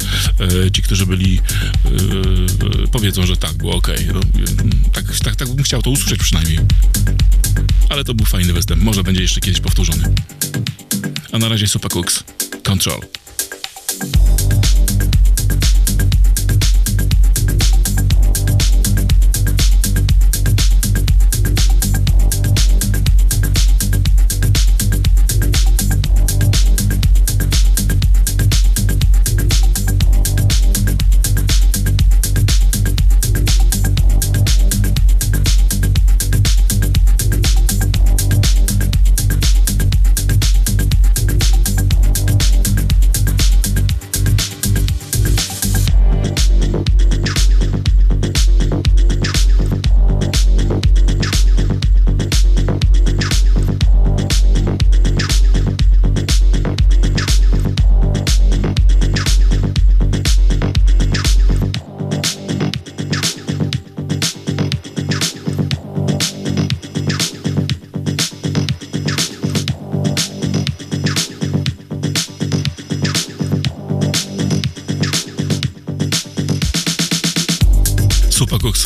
e, ci, którzy byli, e, e, powiedzą, że tak, było ok. No, e, tak, tak, tak bym chciał to usłyszeć przynajmniej. Ale to był fajny występ, może będzie jeszcze kiedyś powtórzony. A na razie Super Cooks, Control.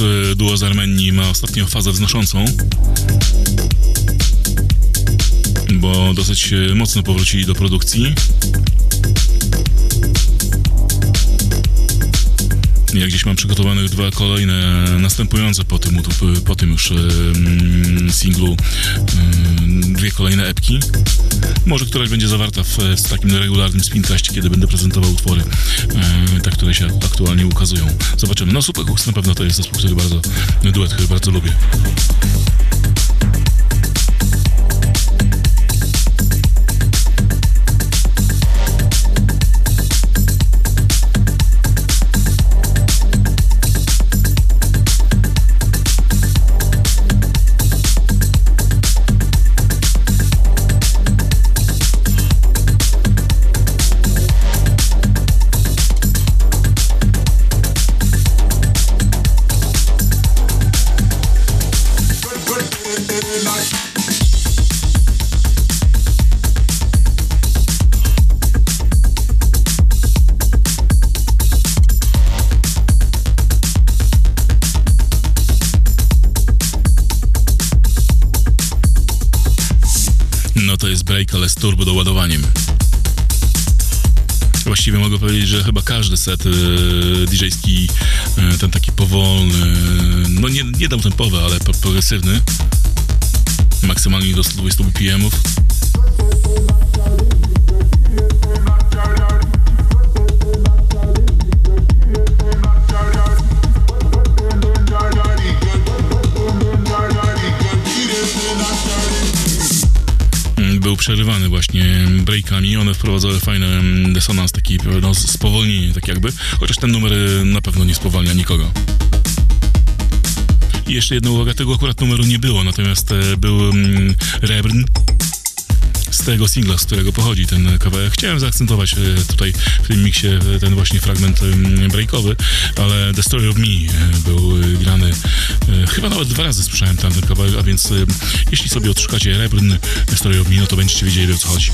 E, duo z Armenii ma ostatnio fazę wznoszącą. Bo dosyć e, mocno powrócili do produkcji. Ja gdzieś mam przygotowanych dwa kolejne, następujące po tym, po tym już singlu, dwie kolejne epki. Może któraś będzie zawarta w, w takim regularnym spincaście, kiedy będę prezentował utwory, e, te, które się aktualnie ukazują. Zobaczymy. No Super Hooks na pewno to jest zespół, który bardzo, duet, który bardzo lubię. Turbo doładowaniem. Właściwie mogę powiedzieć, że chyba każdy set e, DJ-ski, e, ten taki powolny, no nie, nie tempowy, ale pro- progresywny, maksymalnie do 120 BPM-ów. Przerywany właśnie breakami. One wprowadzały fajny mm, dysonans, taki no, spowolnienie, tak jakby. Chociaż ten numer y, na pewno nie spowalnia nikogo. I jeszcze jedna uwaga, tego akurat numeru nie było, natomiast e, był mm, Rebrn tego singla, z którego pochodzi ten kawałek. Chciałem zaakcentować e, tutaj w tym miksie e, ten właśnie fragment em, breakowy, ale The Story of Me e, był e, grany e, chyba nawet dwa razy słyszałem ten kawałek, a więc e, jeśli sobie odszukacie Rebrn The Story of Me, no to będziecie wiedzieli o co chodzi.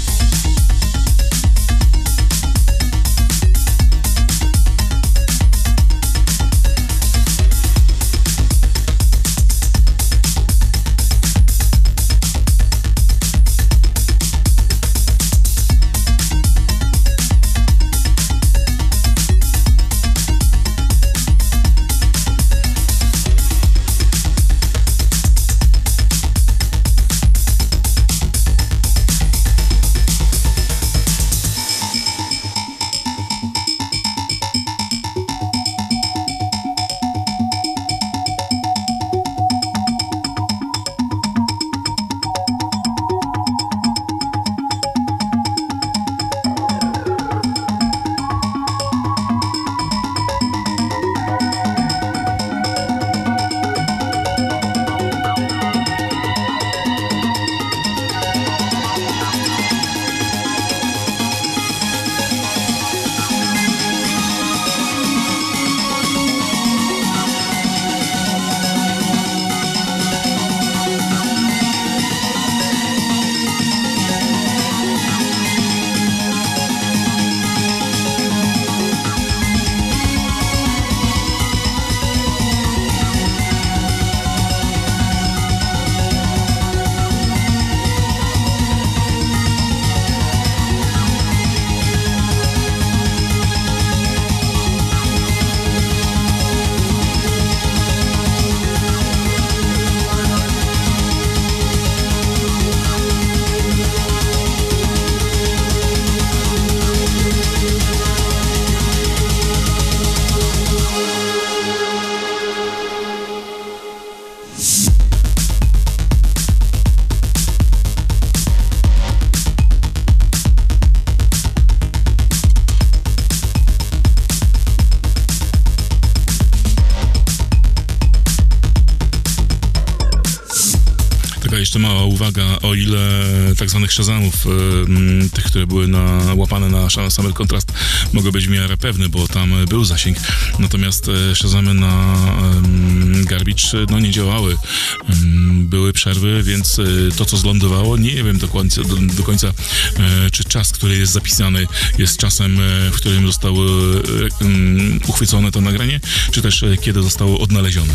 O ile tak zwanych szazamów, m, tych, które były na, łapane na Summer Contrast, mogą być w miarę pewne, bo tam był zasięg, natomiast e, szazamy na em, Garbage no, nie działały. Były przerwy, więc to, co zlądowało, nie wiem do końca, do, do końca czy czas, który jest zapisany, jest czasem, w którym zostało uchwycone to nagranie, czy też kiedy zostało odnalezione.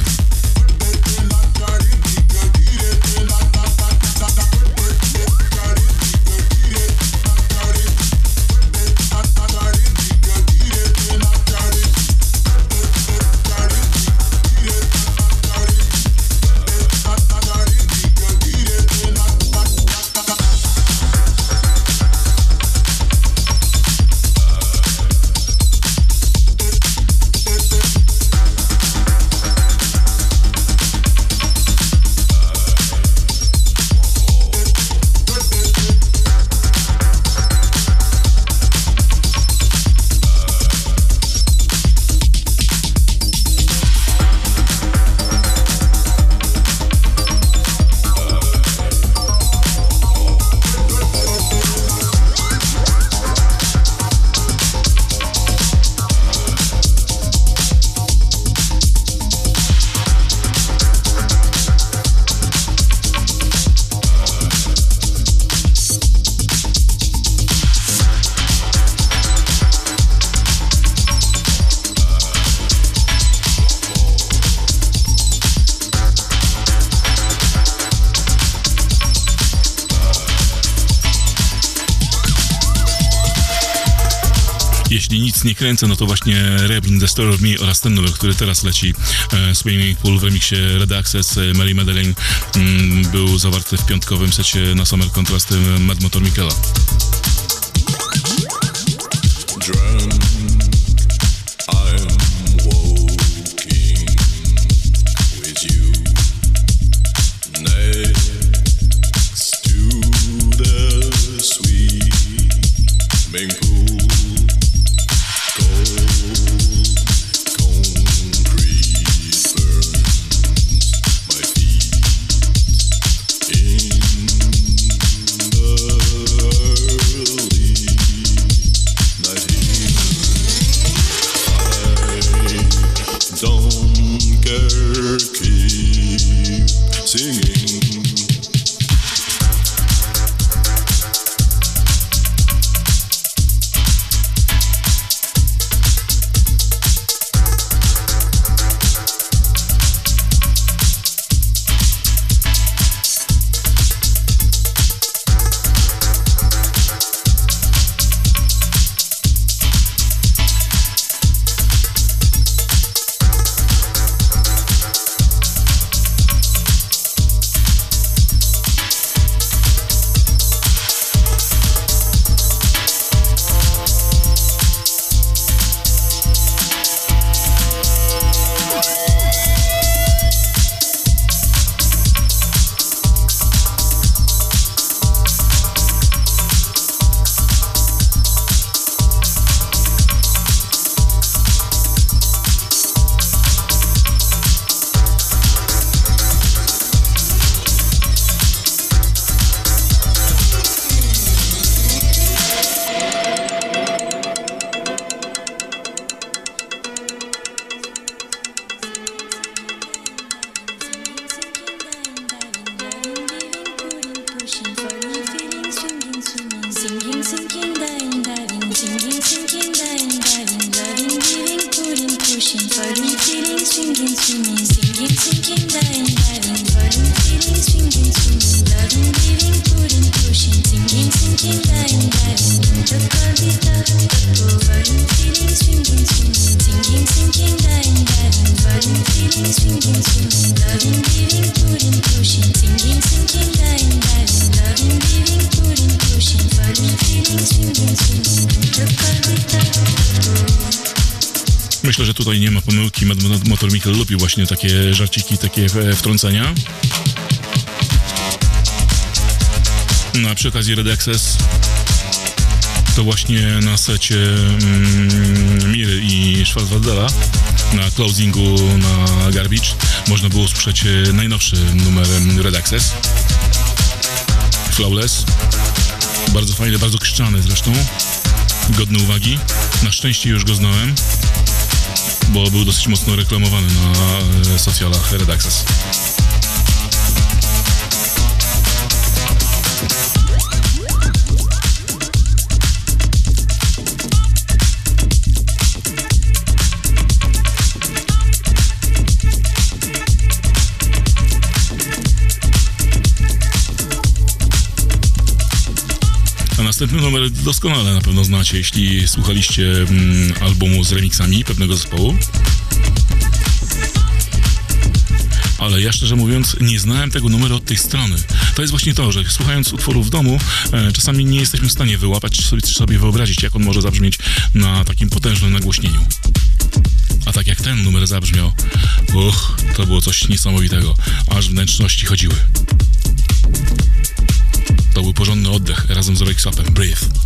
Nie kręcę, no to właśnie Rebin, The Story of Me oraz ten numer, który teraz leci e, Swimming Pool w remiksie Red Access, e, Mary Madeleine mm, był zawarty w piątkowym secie na Summer Contrast Mad Motor Michaela. Drunk, Takie żarciki, takie e, wtrącenia. No, a przy okazji Red Access to właśnie na secie mm, Miry i Schwarzwaldera na closingu na Garbage można było usłyszeć e, najnowszy numer Red Access. Flawless. Bardzo fajny, bardzo krzczany zresztą. Godny uwagi. Na szczęście już go znałem bo był dosyć mocno reklamowany na e, socjalach Red Access. Następny numer doskonale na pewno znacie, jeśli słuchaliście mm, albumu z remixami pewnego zespołu. Ale ja szczerze mówiąc nie znałem tego numeru od tej strony. To jest właśnie to, że słuchając utworu w domu, e, czasami nie jesteśmy w stanie wyłapać, czy sobie, sobie wyobrazić, jak on może zabrzmieć na takim potężnym nagłośnieniu. A tak jak ten numer zabrzmiał, uch, to było coś niesamowitego, aż wnętrzności chodziły. Porządny oddech razem z Upem. Breathe.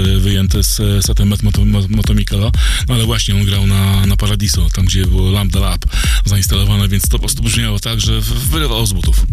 Był z, setem Met Moto, Mo- Motomikala, no ale właśnie on grał na, na Paradiso, tam gdzie było Lambda Lab zainstalowane, więc to po prostu brzmiało tak, że wyrywało z butów.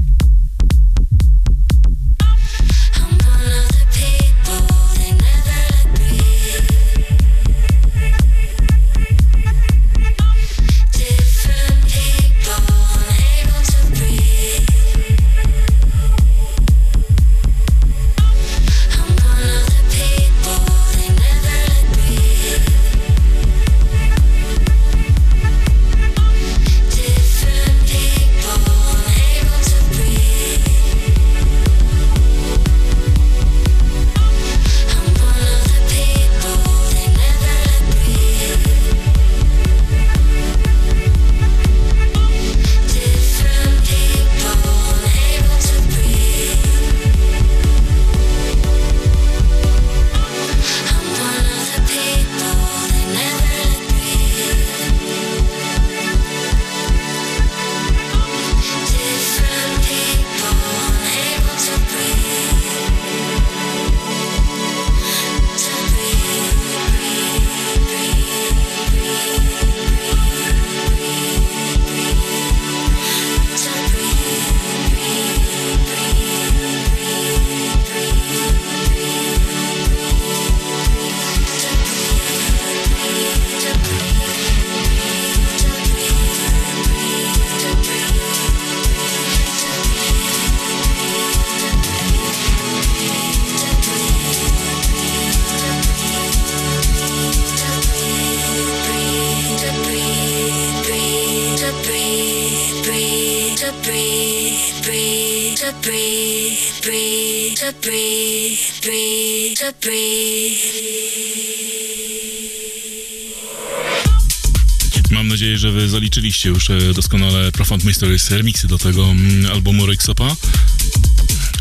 Zaliczyliście już e, doskonale Profound Mysteries remixy do tego mm, albumu Rexopa.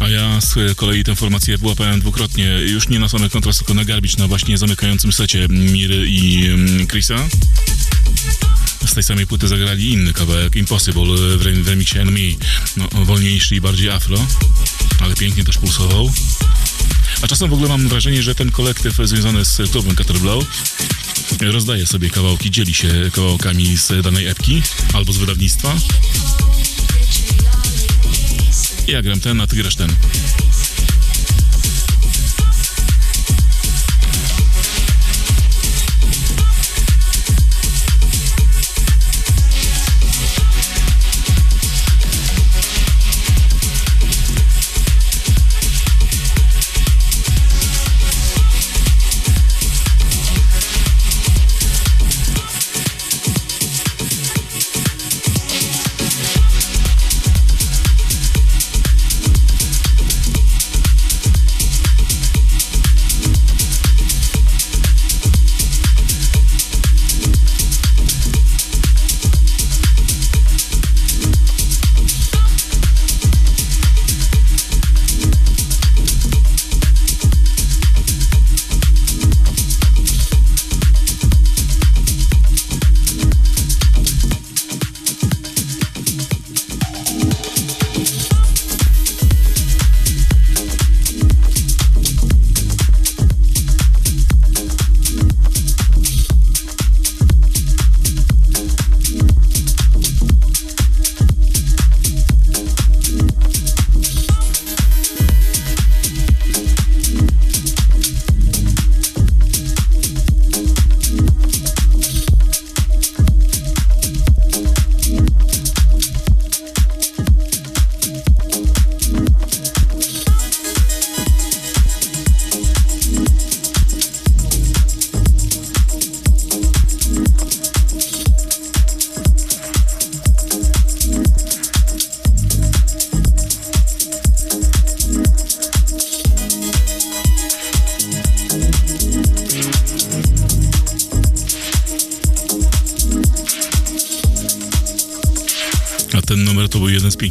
A ja z kolei tę formację wyłapałem dwukrotnie, już nie na same kontrast, tylko na Garbage, na właśnie zamykającym secie Miry i mm, Chrisa. Z tej samej płyty zagrali inny kawałek, Impossible, e, w, rem- w remixie Enemy, no, wolniejszy i bardziej afro, ale pięknie też pulsował. A czasem w ogóle mam wrażenie, że ten kolektyw związany z klubem Cutter Blow rozdaje sobie kawałki, dzieli się kawałkami z danej epki albo z wydawnictwa. Ja gram ten, a ty grasz ten.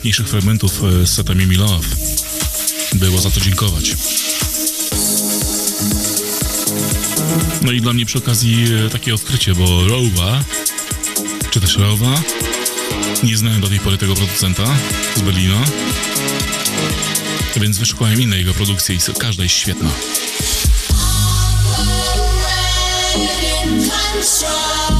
Jeden z piękniejszych fragmentów e, z seta Mimi Love. Było za to dziękować. No i dla mnie przy okazji e, takie odkrycie, bo Rowa, czy też Rowa, nie znałem do tej pory tego producenta z Berlina. Więc wyszukałem inne jego produkcje i każda jest świetna. Round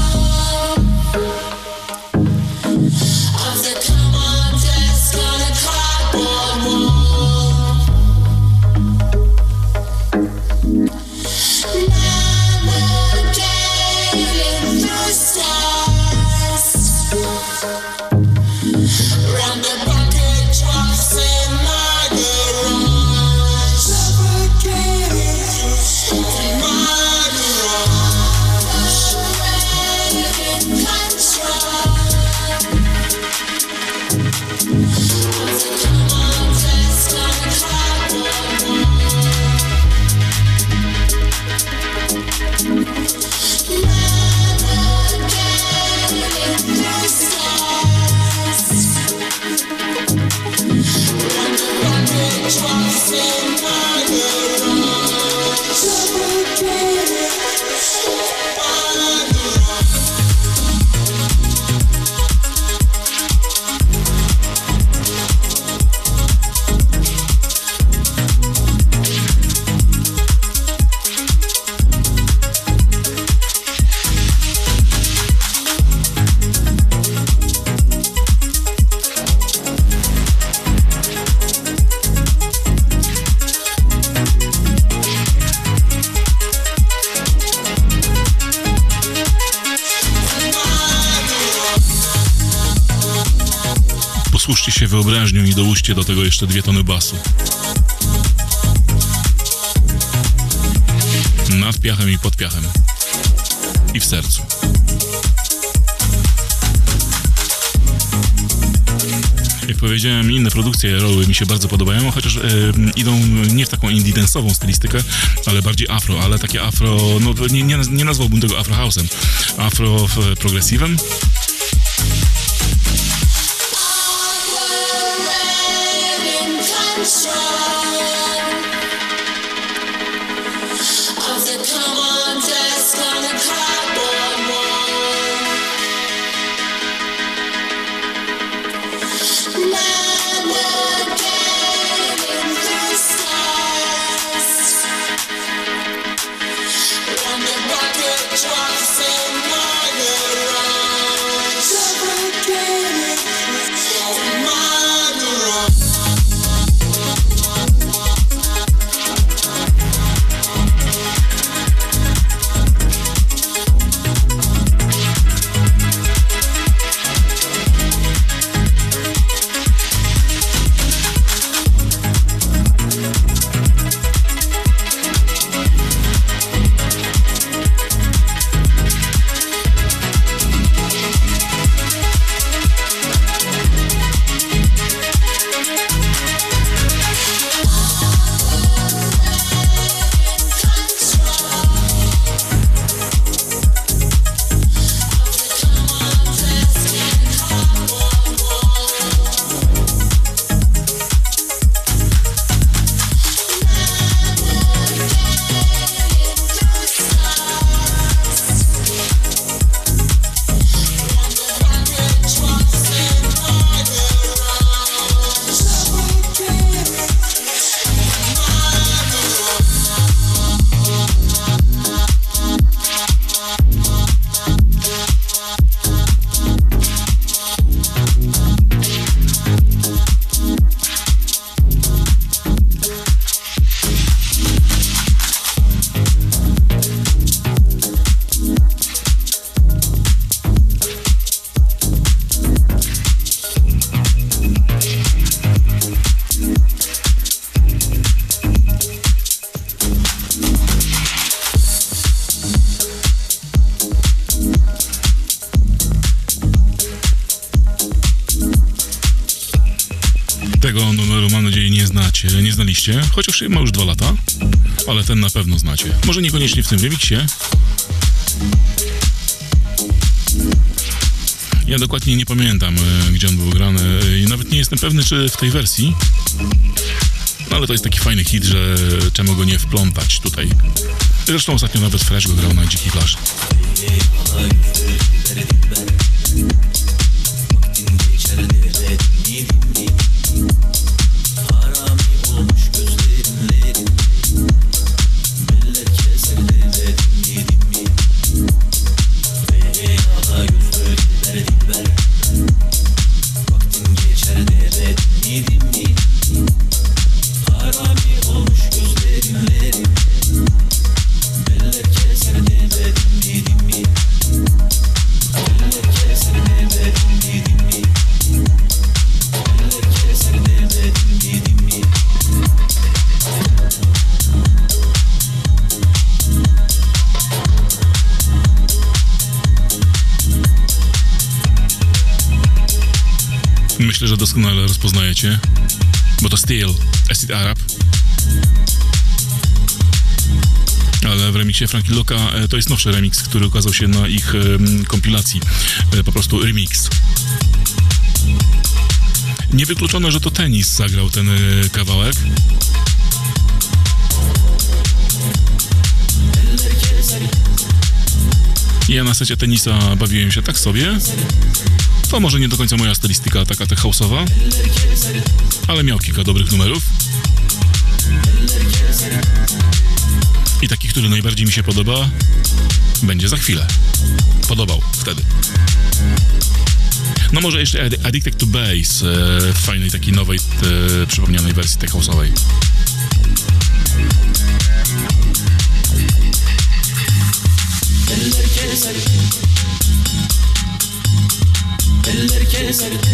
do tego jeszcze dwie tony basu. Nad piachem i pod piachem. I w sercu. Jak powiedziałem, inne produkcje Roły mi się bardzo podobają, chociaż e, idą nie w taką indie dance'ową stylistykę, ale bardziej afro, ale takie afro, no nie, nie, nie nazwałbym tego afro house'em, afro progresywem. Chociaż ma już dwa lata, ale ten na pewno znacie. Może niekoniecznie w tym remiksie. Ja dokładnie nie pamiętam, e, gdzie on był grany e, i nawet nie jestem pewny, czy w tej wersji. No ale to jest taki fajny hit, że czemu go nie wplątać tutaj. Zresztą ostatnio nawet Fresh go grał na dzikiej plaży. Steel, Acid Arab. Ale w remiksie Frankie Loka e, to jest nowszy remix, który ukazał się na ich em, kompilacji. E, Po prostu remix. Niewykluczone, że to tenis zagrał ten e, kawałek. Ja na secie tenisa bawiłem się tak sobie. To może nie do końca moja stylistyka, taka tech house'owa, ale miał kilka dobrych numerów. I taki, który najbardziej mi się podoba, będzie za chwilę. Podobał wtedy. No może jeszcze Addi- Addicted to Bass e, w fajnej takiej nowej, e, przypomnianej wersji tech house'owej. listen.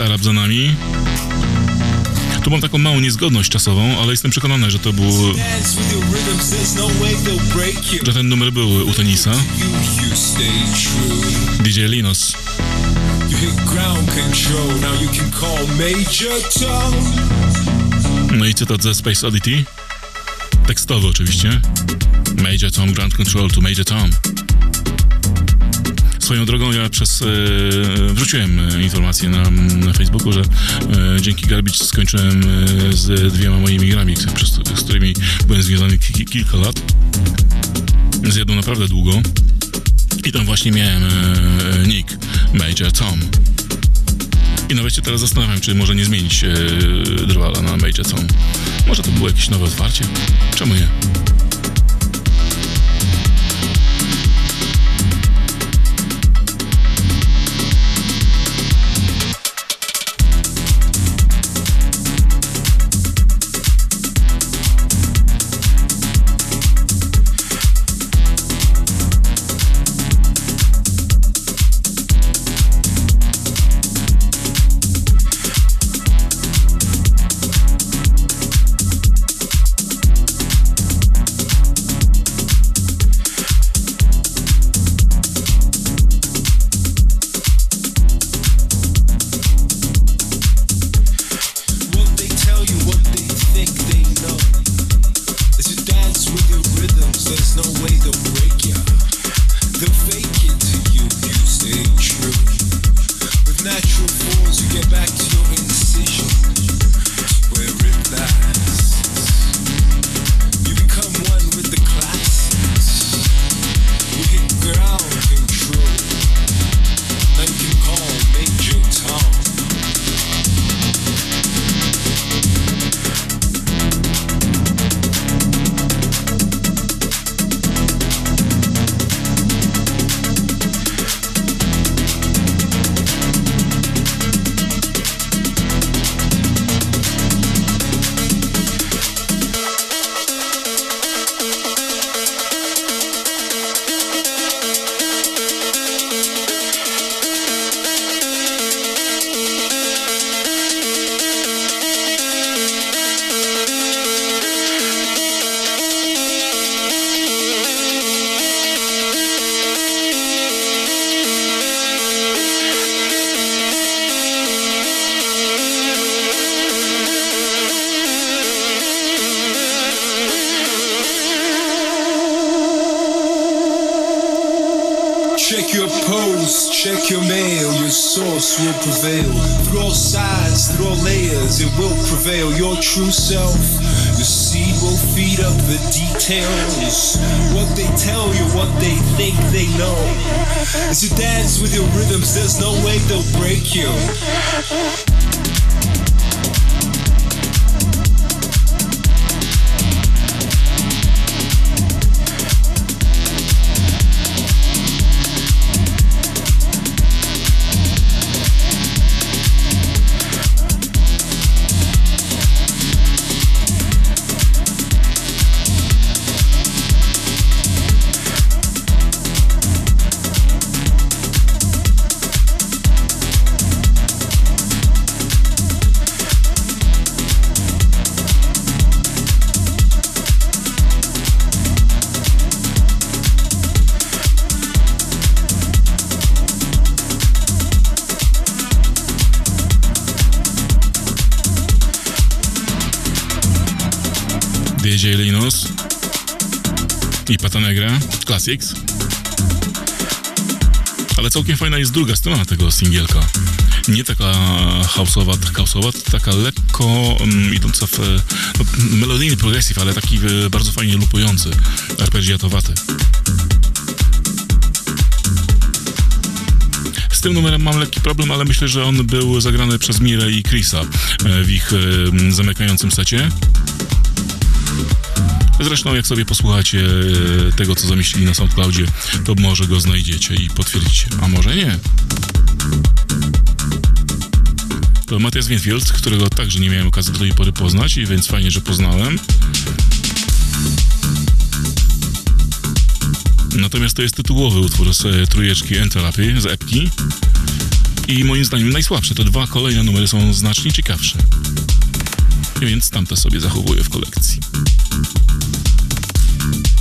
Arab za nami. Tu mam taką małą niezgodność czasową, ale jestem przekonany, że to był, że ten numer był u Tenisa. DJ Tom. No i cytat ze Space Oddity. Tekstowy oczywiście. Major Tom, Ground Control to Major Tom. Swoją drogą ja przez... E, wrzuciłem e, informację na, na Facebooku, że e, dzięki Garbage skończyłem z dwiema moimi grami, z którymi byłem związany ki, kilka lat. Z jedną naprawdę długo. I tam właśnie miałem nick Major Tom. I nawet się teraz zastanawiam, czy może nie zmienić e, Drwala na Major Tom. Może to było jakieś nowe otwarcie? Czemu nie? True self, the seed will feed up the details. What they tell you, what they think they know. As you dance with your rhythms, there's no way they'll break you. Classics. Ale całkiem fajna jest druga strona tego singielka. Nie taka houseowa, tak houseowa, taka lekko mm, idąca w no, melodyjny progressive, ale taki e, bardzo fajnie lupujący, arpeggiatowaty. Z tym numerem mam lekki problem, ale myślę, że on był zagrany przez Mirę i Chrisa e, w ich e, zamykającym secie. Zresztą jak sobie posłuchacie e, tego, co zamieścili na SoundCloudzie, to może go znajdziecie i potwierdzicie, a może nie. To Matthias Winfield, którego także nie miałem okazji do tej pory poznać, i więc fajnie, że poznałem. Natomiast to jest tytułowy utwór z e, trójeczki Entropy, z epki. i moim zdaniem najsłabsze. Te dwa kolejne numery są znacznie ciekawsze. Więc tamte sobie zachowuję w kolekcji. Jedna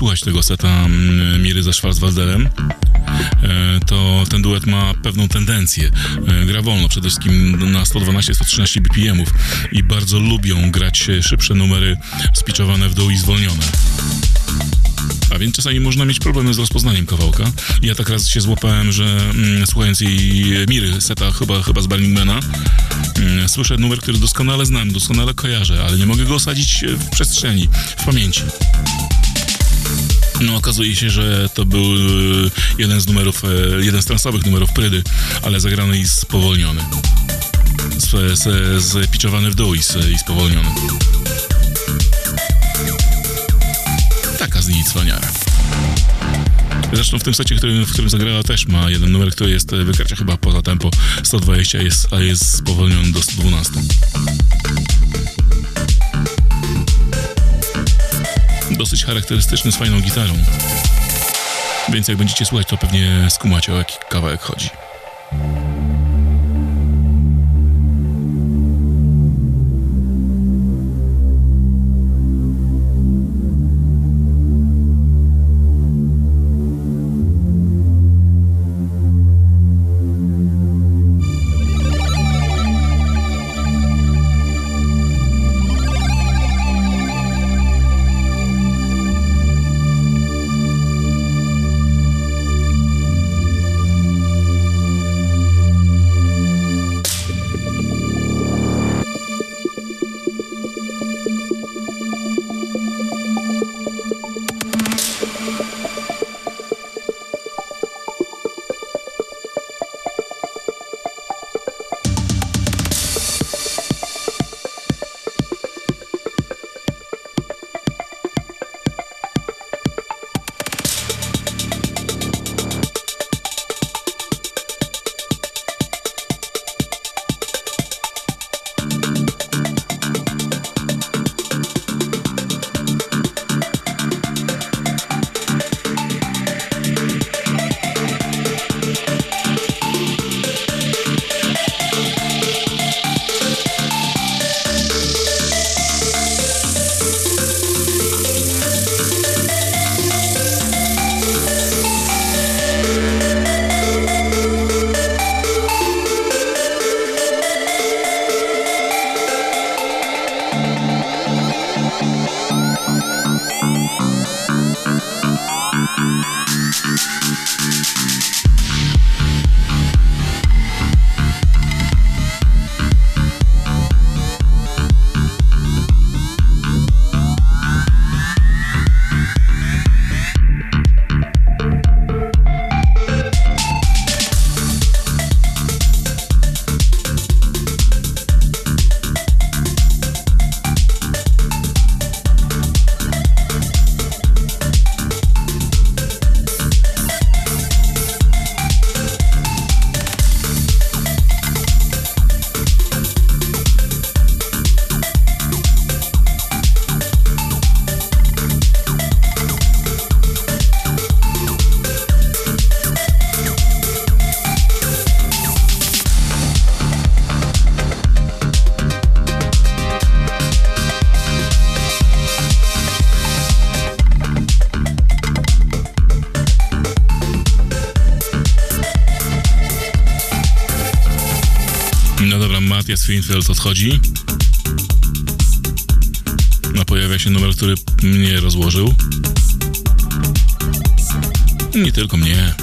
słuchać tego seta mm, Miry ze Schwarzwalderem, e, to ten duet ma pewną tendencję. E, Gra wolno, przede wszystkim na 112-113 BPM-ów i bardzo lubią grać szybsze numery spiczowane w dół i zwolnione. A więc czasami można mieć problemy z rozpoznaniem kawałka. Ja tak raz się złapałem, że mm, słuchając jej Miry seta chyba, chyba z Burningmana, mm, słyszę numer, który doskonale znam, doskonale kojarzę, ale nie mogę go osadzić w przestrzeni, w pamięci. No okazuje się, że to był e, jeden z numerów, e, jeden z transowych numerów Prydy, ale zagrany i spowolniony. Z, zpiczowany w dół i, i spowolniony. Taka z niej cwaniara. Zresztą w tym secie, którym, w którym zagrała też ma jeden numer, który jest e, wykracza chyba poza tempo 120, a jest, a jest spowolniony do 112. Dosyć charakterystyczny z fajną gitarą. Więc jak będziecie słuchać, to pewnie skumacie o jaki kawałek chodzi. Finfeld odchodzi. No pojawia się numer, który mnie rozłożył. Nie tylko mnie.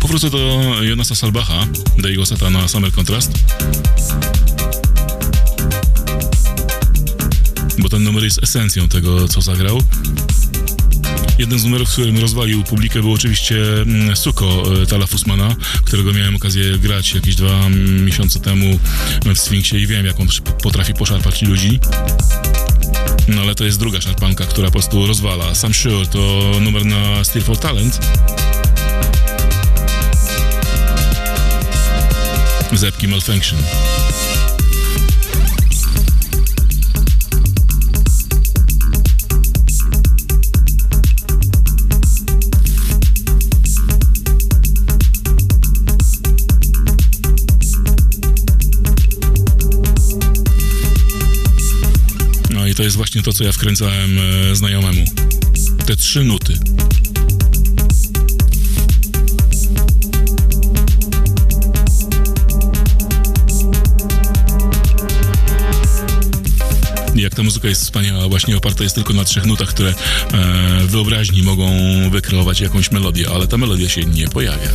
Powrócę do Jonasa Salbacha, do jego seta na Summer Contrast. Bo ten numer jest esencją tego, co zagrał. Jednym z numerów, w którym rozwalił publikę był oczywiście mm, Suko e, Tala Fusmana, którego miałem okazję grać jakieś dwa miesiące temu w Sfinksie i wiem, jak on potrafi poszarpać ludzi. No ale to jest druga szarpanka, która po prostu rozwala. Sam Sure to numer na Steel for Talent. Zepki Malfunction. To jest właśnie to, co ja wkręcałem e, znajomemu. Te trzy nuty. Jak ta muzyka jest wspaniała, właśnie oparta jest tylko na trzech nutach, które e, wyobraźni mogą wykreować jakąś melodię, ale ta melodia się nie pojawia.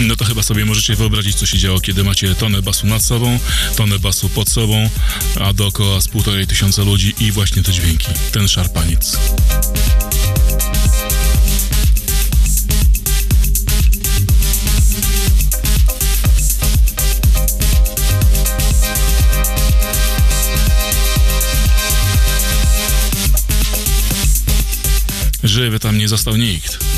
No to chyba sobie możecie wyobrazić, co się działo, kiedy macie tonę basu nad sobą, tonę basu pod sobą, a dookoła z półtorej tysiąca ludzi i właśnie te dźwięki, ten szarpaniec. Żywy tam nie został nikt.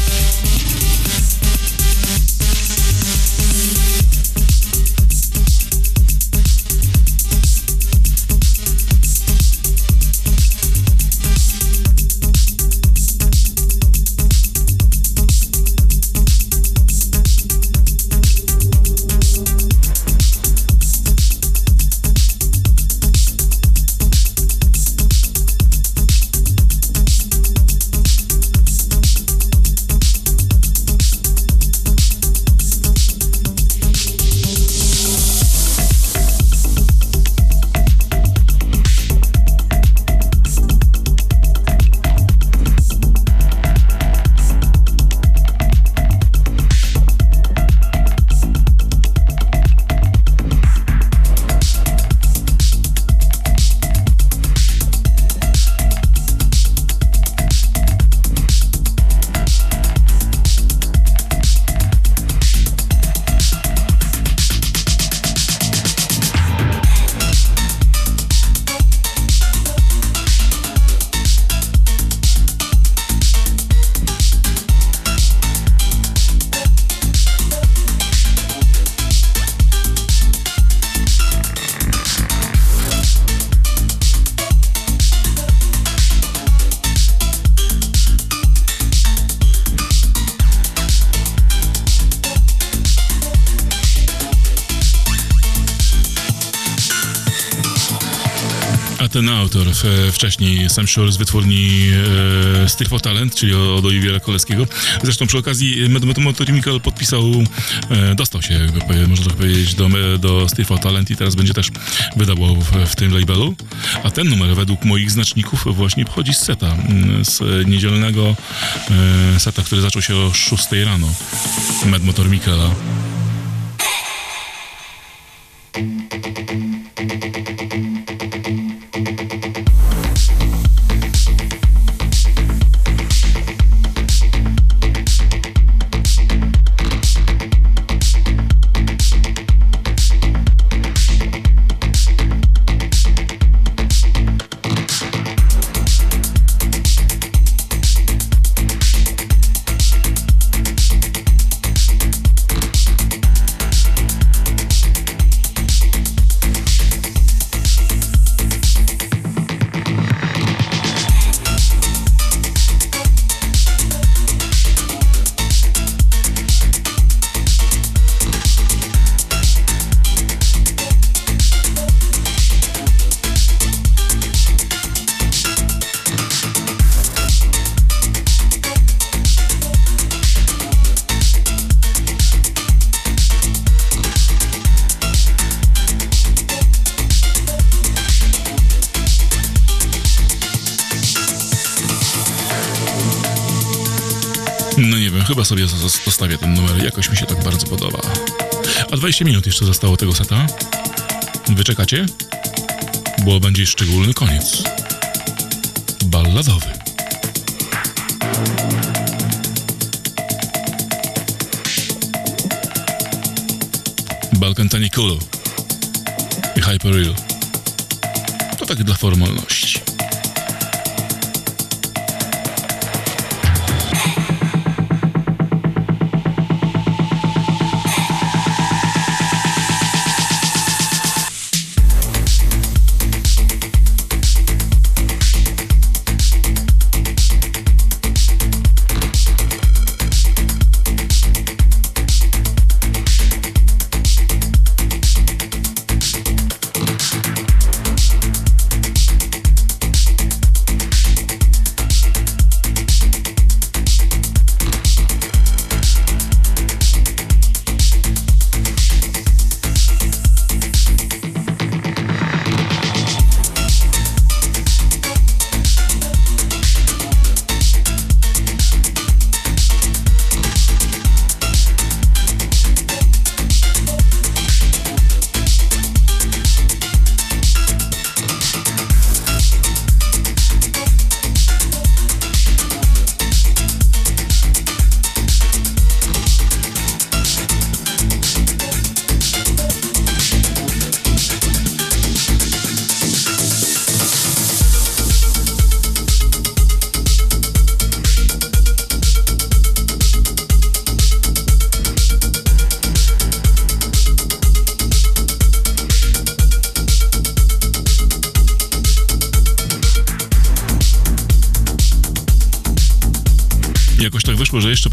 Ten autor e, wcześniej, Sam Shore z wytwórni e, Stick for Talent, czyli od Oliwiera Koleskiego. Zresztą przy okazji Mad- Motor Chemical podpisał, e, dostał się, można tak powiedzieć, do, do Stick for Talent i teraz będzie też wydawał w, w tym labelu. A ten numer według moich znaczników właśnie pochodzi z seta, mm, z e, niedzielnego e, seta, który zaczął się o 6 rano. Mad Motor Michaela. Chyba sobie zos- zostawię ten numer, jakoś mi się tak bardzo podoba. A 20 minut jeszcze zostało tego seta. Wyczekacie? Bo będzie szczególny koniec. Balladowy. Balkan Tanikulu i Hyperreal. To tak dla formalności.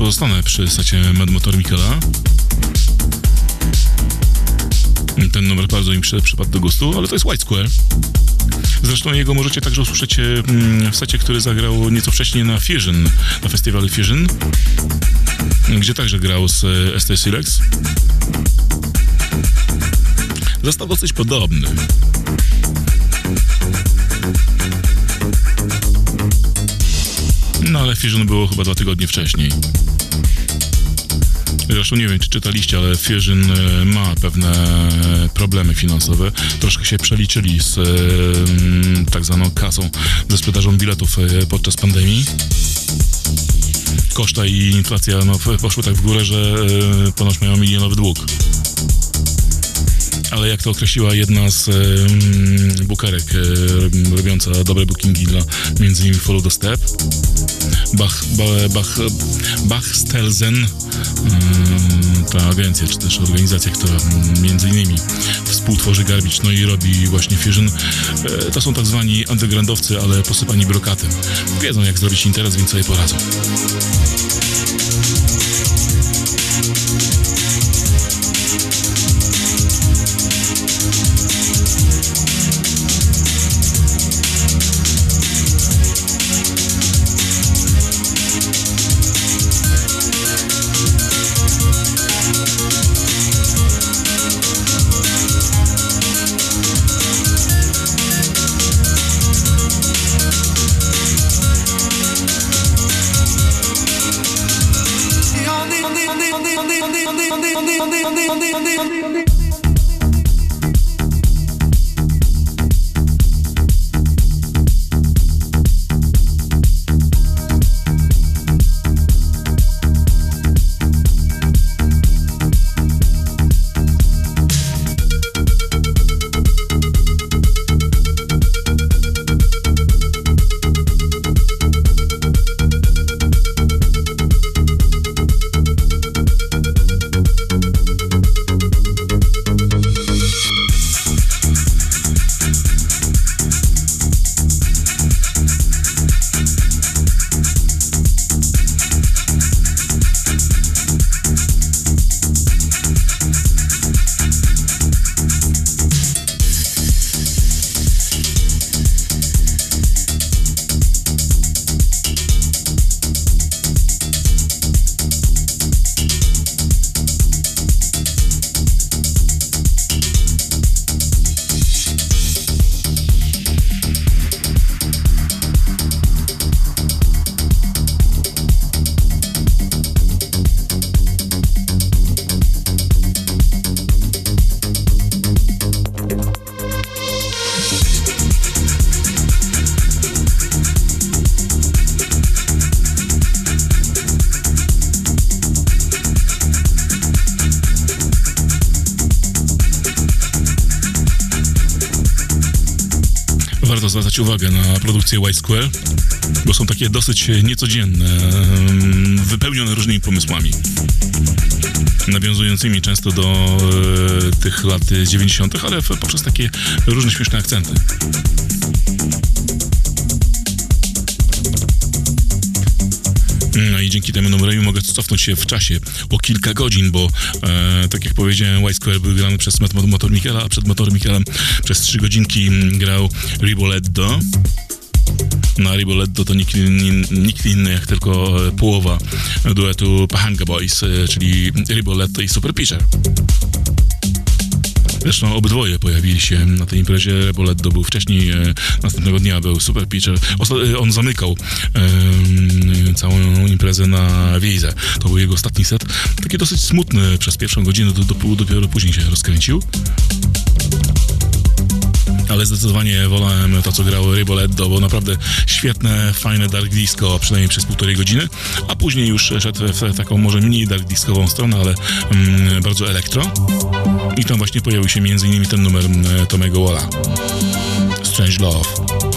Pozostanę przy secie Mad Motor Michaela. Ten numer bardzo mi przy, przypadł do gustu, ale to jest White Square. Zresztą jego możecie także usłyszeć mm, w secie, który zagrał nieco wcześniej na Fusion, na festiwalu Fusion, gdzie także grał z e, ST Silex. Został dosyć podobny. No ale Fusion było chyba dwa tygodnie wcześniej. Zresztą nie wiem, czy czytaliście, ale Fusion e, ma pewne problemy finansowe. Troszkę się przeliczyli z e, tak zwaną kasą ze sprzedażą biletów e, podczas pandemii. Koszta i inflacja no, poszły tak w górę, że e, ponoć mają milionowy dług. Ale jak to określiła jedna z bookerek e, robiąca dobre bookingi dla między innymi Follow the Step, Bach, Bach, Bach, Bachstelzen, mm, ta agencja, czy też organizacja, która mm, między innymi współtworzy Garbage, no i robi właśnie Fusion, e, to są tak zwani undergroundowcy, ale posypani brokatem. Wiedzą jak zrobić interes, więc sobie poradzą. Zwracać uwagę na produkcję Square, bo są takie dosyć niecodzienne, wypełnione różnymi pomysłami. Nawiązującymi często do e, tych lat 90., ale poprzez takie różne śmieszne akcenty. No i dzięki temu numerowi mogę cofnąć się w czasie o kilka godzin, bo e, tak jak powiedziałem, White Square był grany przez Motor Michaela, a przed Motor Michelem przez trzy godzinki grał Riboletto. Na Riboletto to nikt, nikt inny jak tylko e, połowa duetu Pahanga Boys, e, czyli Riboletto i Super Pitcher. Zresztą obydwoje pojawili się na tej imprezie. Reboletto był wcześniej, e, następnego dnia był Super Pitcher. Osta- e, on zamykał całą imprezę na Wiejze. To był jego ostatni set. Taki dosyć smutny przez pierwszą godzinę, do, do, dopiero później się rozkręcił. Ale zdecydowanie wolałem to, co grało Riboletto, bo naprawdę świetne, fajne dark disco, przynajmniej przez półtorej godziny, a później już szedł w taką może mniej dark discową stronę, ale mm, bardzo elektro. I tam właśnie pojawił się innymi ten numer mm, Tomego Walla. Strange Love.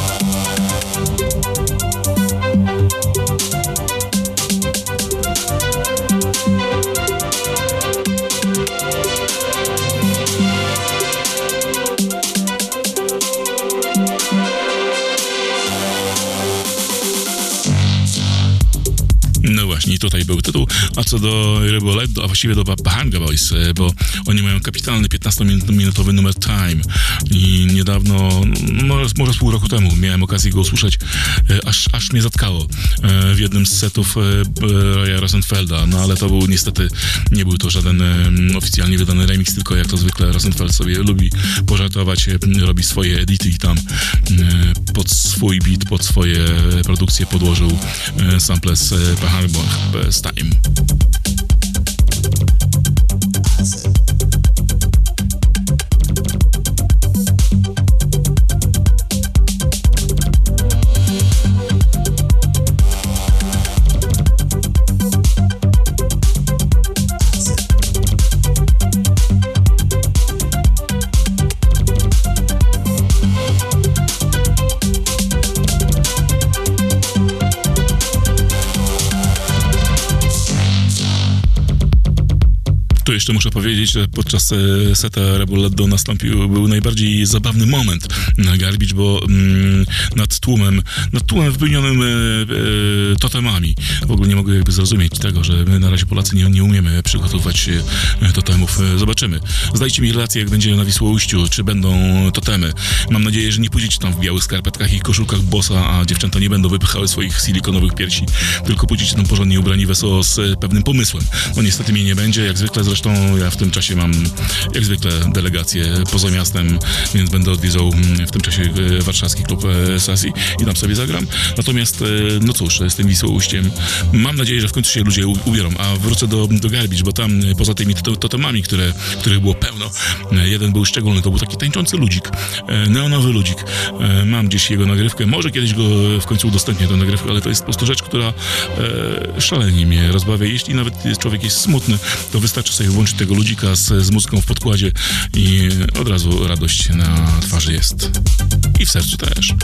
Tutaj był. A co do Reboletto, a właściwie do Bahanga Boys, e, bo oni mają kapitalny 15-minutowy numer Time i niedawno, no, może z pół roku temu miałem okazję go usłyszeć, e, aż, aż mnie zatkało e, w jednym z setów Roya Rosenfelda, no ale to był niestety, nie był to żaden oficjalnie wydany remix, tylko jak to zwykle Rosenfeld sobie lubi pożartować, robi swoje edity i tam pod swój beat, pod swoje produkcje podłożył sample z Bahanga Boys Time. Thank you. Tu jeszcze muszę powiedzieć, że podczas e, seta Reboletto nastąpił, był najbardziej zabawny moment na Garbage, bo mm, nad tłumem, nad tłumem wypełnionym e, e, totemami. W ogóle nie mogę jakby zrozumieć tego, że my na razie Polacy nie, nie umiemy przygotować e, totemów. E, Zobaczymy. Zdajcie mi relację, jak będzie na Wisłoujściu, czy będą totemy. Mam nadzieję, że nie pójdziecie tam w białych skarpetkach i koszulkach bossa, a dziewczęta nie będą wypychały swoich silikonowych piersi, tylko pójdziecie tam porządnie ubrani wesoło z pewnym pomysłem. No niestety mnie nie będzie, jak zwykle zresztą ja w tym czasie mam jak zwykle delegację poza miastem, więc będę odwiedzał mm, w tym czasie e, warszawski klub e, sesji i tam sobie zagram. Natomiast e, no cóż, z tym Wisłoujściem mam nadzieję, że w końcu się ludzie ubiorą, a wrócę do, do Garbage, bo tam poza tymi to- totemami, które, których było pełno, jeden był szczególny, to był taki tańczący ludzik, neonowy ludzik. Mam gdzieś jego nagrywkę, może kiedyś go w końcu udostępnię tę nagrywkę, ale to jest po prostu rzecz, która szalenie mnie rozbawia. Jeśli nawet człowiek jest smutny, to wystarczy sobie włączyć tego ludzika z, z muzyką w podkładzie i od razu radość na twarzy jest. I w sercu też.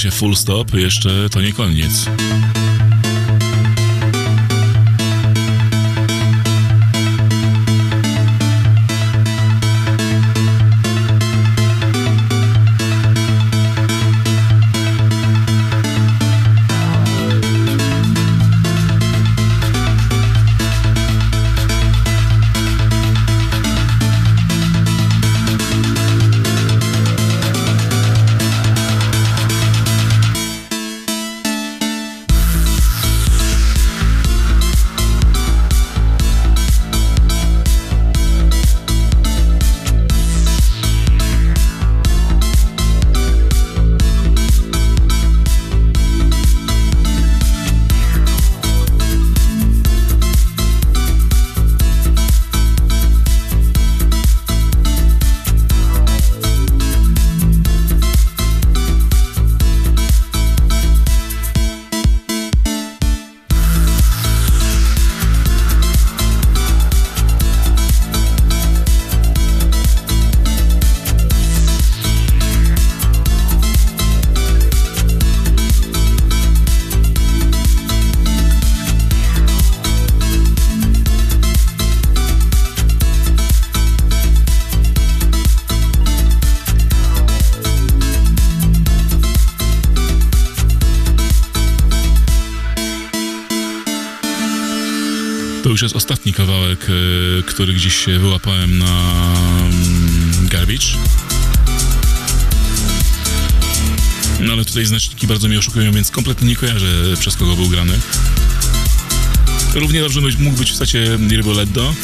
Się Full Stop, jeszcze to nie koniec. Już jest ostatni kawałek, e, który gdzieś się wyłapałem na mm, Garbage. No ale tutaj znaczniki bardzo mnie oszukują, więc kompletnie nie kojarzę przez kogo był grany. Równie dobrze mógł być w stacie Nirboleddo,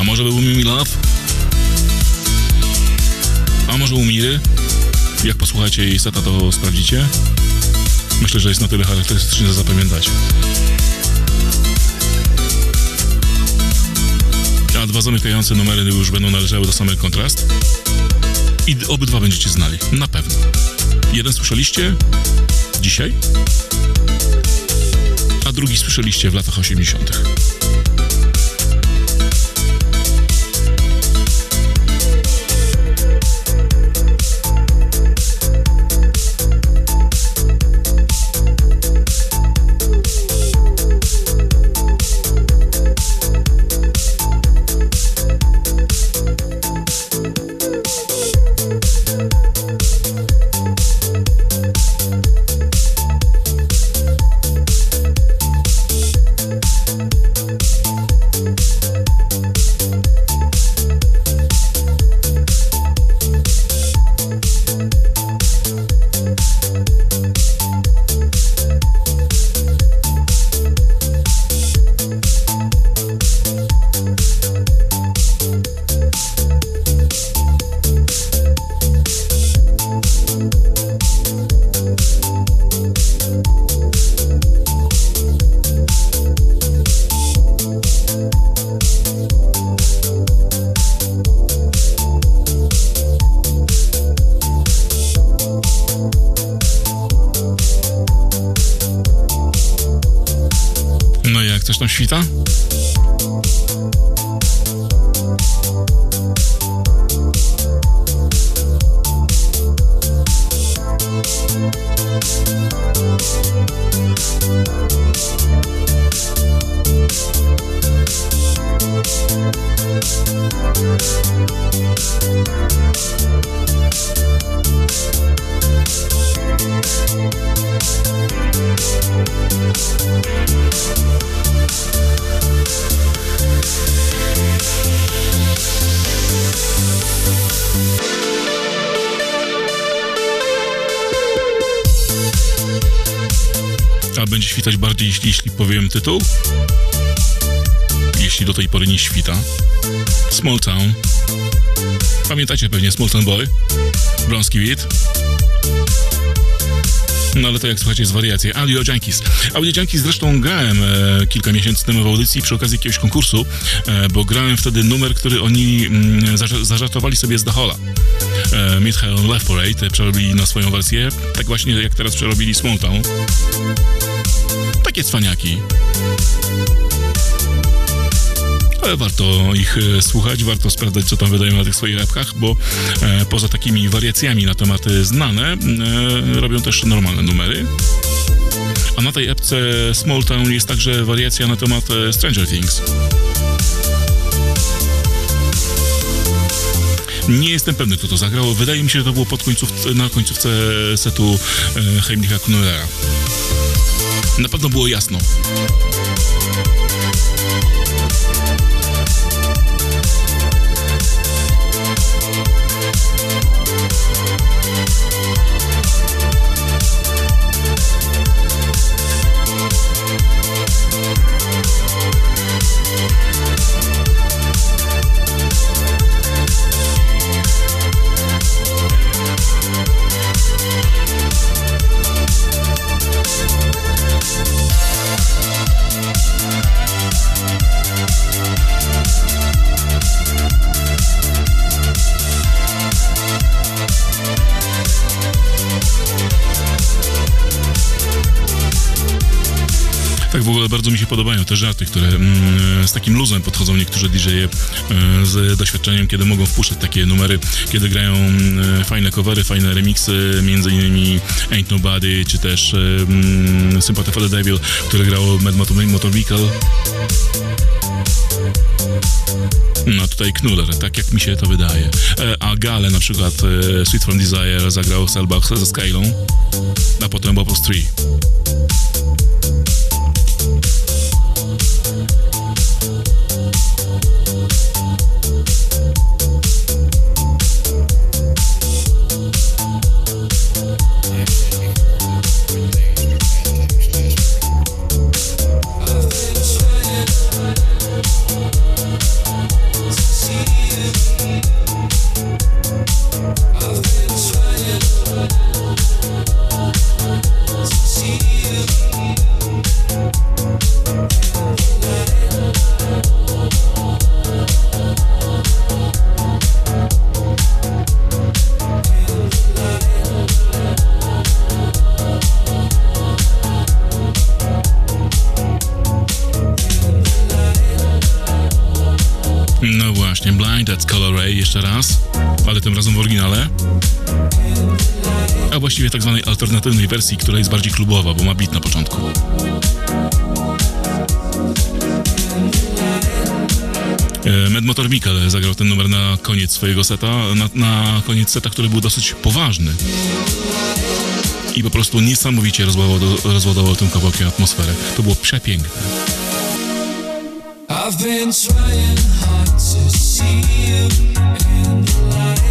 a może był Mimi Love, a może u Miry. Jak posłuchacie jej seta, to sprawdzicie. Myślę, że jest na tyle charakterystyczny, że zapamiętać. Dwa zamykające numery już będą należały do Summer Contrast. I obydwa będziecie znali, na pewno. Jeden słyszeliście dzisiaj, a drugi słyszeliście w latach 80. pory nie świta. Small Town. Pamiętacie pewnie Small Town Boy? Brąski Beat. No ale to jak słuchacie jest wariacje. Audio Junkies. Audio Junkies zresztą grałem e, kilka miesięcy temu w audycji przy okazji jakiegoś konkursu, e, bo grałem wtedy numer, który oni mm, zaż- zażartowali sobie z Dahola. E, Midtown Left Parade przerobili na swoją wersję, tak właśnie jak teraz przerobili Small Town. Takie cwaniaki. Ale warto ich e, słuchać, warto sprawdzać, co tam wydają na tych swoich epkach, bo e, poza takimi wariacjami na tematy znane, e, robią też normalne numery. A na tej epce Small Town jest także wariacja na temat e, Stranger Things. Nie jestem pewny, kto to zagrał. Wydaje mi się, że to było pod końcówce, na końcówce setu e, Heimlicha Knurera. Na pewno było jasno. Te żarty, które mm, z takim luzem podchodzą niektórzy DJ-e e, z doświadczeniem, kiedy mogą wpuszczać takie numery, kiedy grają mm, fajne covery, fajne remixy, między innymi Ain't Nobody, czy też e, mm, Sympathy for the Devil, które grało Mad Motor, Vehicle. No tutaj Knuller, tak jak mi się to wydaje. E, a Gale na przykład e, Sweet From Desire zagrał Selbach ze Skylą, a potem Bubbles 3. Właściwie tak zwanej alternatywnej wersji, która jest bardziej klubowa, bo ma beat na początku. E, Mad Motor Mikkel zagrał ten numer na koniec swojego seta, na, na koniec seta, który był dosyć poważny. I po prostu niesamowicie rozładował, rozładował tym kawałkiem atmosferę. To było przepiękne. I've been trying hard to see you in the light.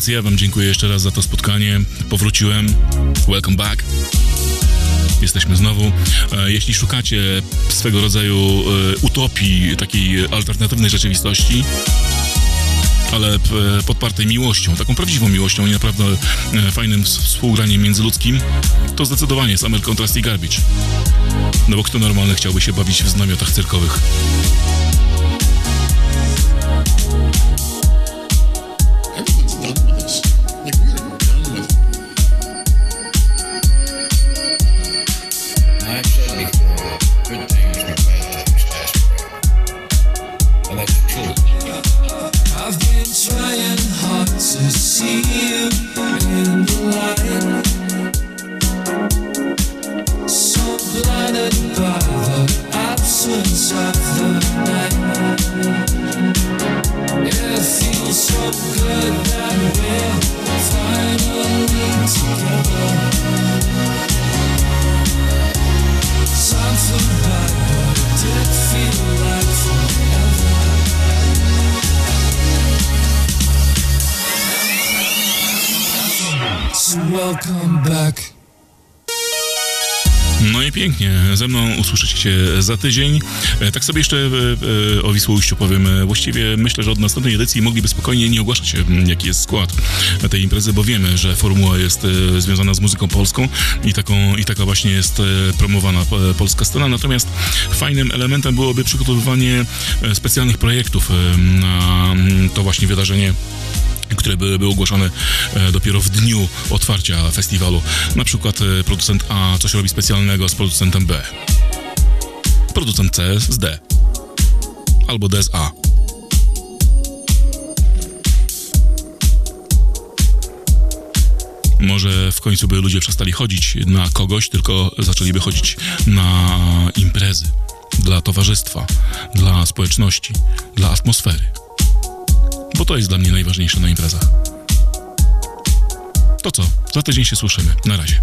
Więc ja Wam dziękuję jeszcze raz za to spotkanie. Powróciłem. Welcome back. Jesteśmy znowu. E, Jeśli szukacie swego rodzaju e, utopii, takiej alternatywnej rzeczywistości, ale p- podpartej miłością, taką prawdziwą miłością i naprawdę e, fajnym współgraniem międzyludzkim, to zdecydowanie Summer Contrast i Garbage. No bo kto normalny chciałby się bawić w znamiotach cyrkowych? Za tydzień. E, Tak sobie jeszcze e, e, o Wisłoujściu powiem. Właściwie myślę, że od następnej edycji mogliby spokojnie nie ogłaszać, m, jaki jest skład tej imprezy, bo wiemy, że formuła jest związana z muzyką polską i, taką, i taka właśnie jest promowana polska scena. Natomiast fajnym elementem byłoby przygotowywanie specjalnych projektów na m, to właśnie wydarzenie które byłyby ogłoszone dopiero w dniu otwarcia festiwalu. Na przykład producent A coś robi specjalnego z producentem B. Producent C z D. Albo D z A. Może w końcu by ludzie przestali chodzić na kogoś, tylko zaczęliby chodzić na imprezy. Dla towarzystwa, dla społeczności, dla atmosfery bo to jest dla mnie najważniejsze na imprezach. To co? Za tydzień się słyszymy. Na razie.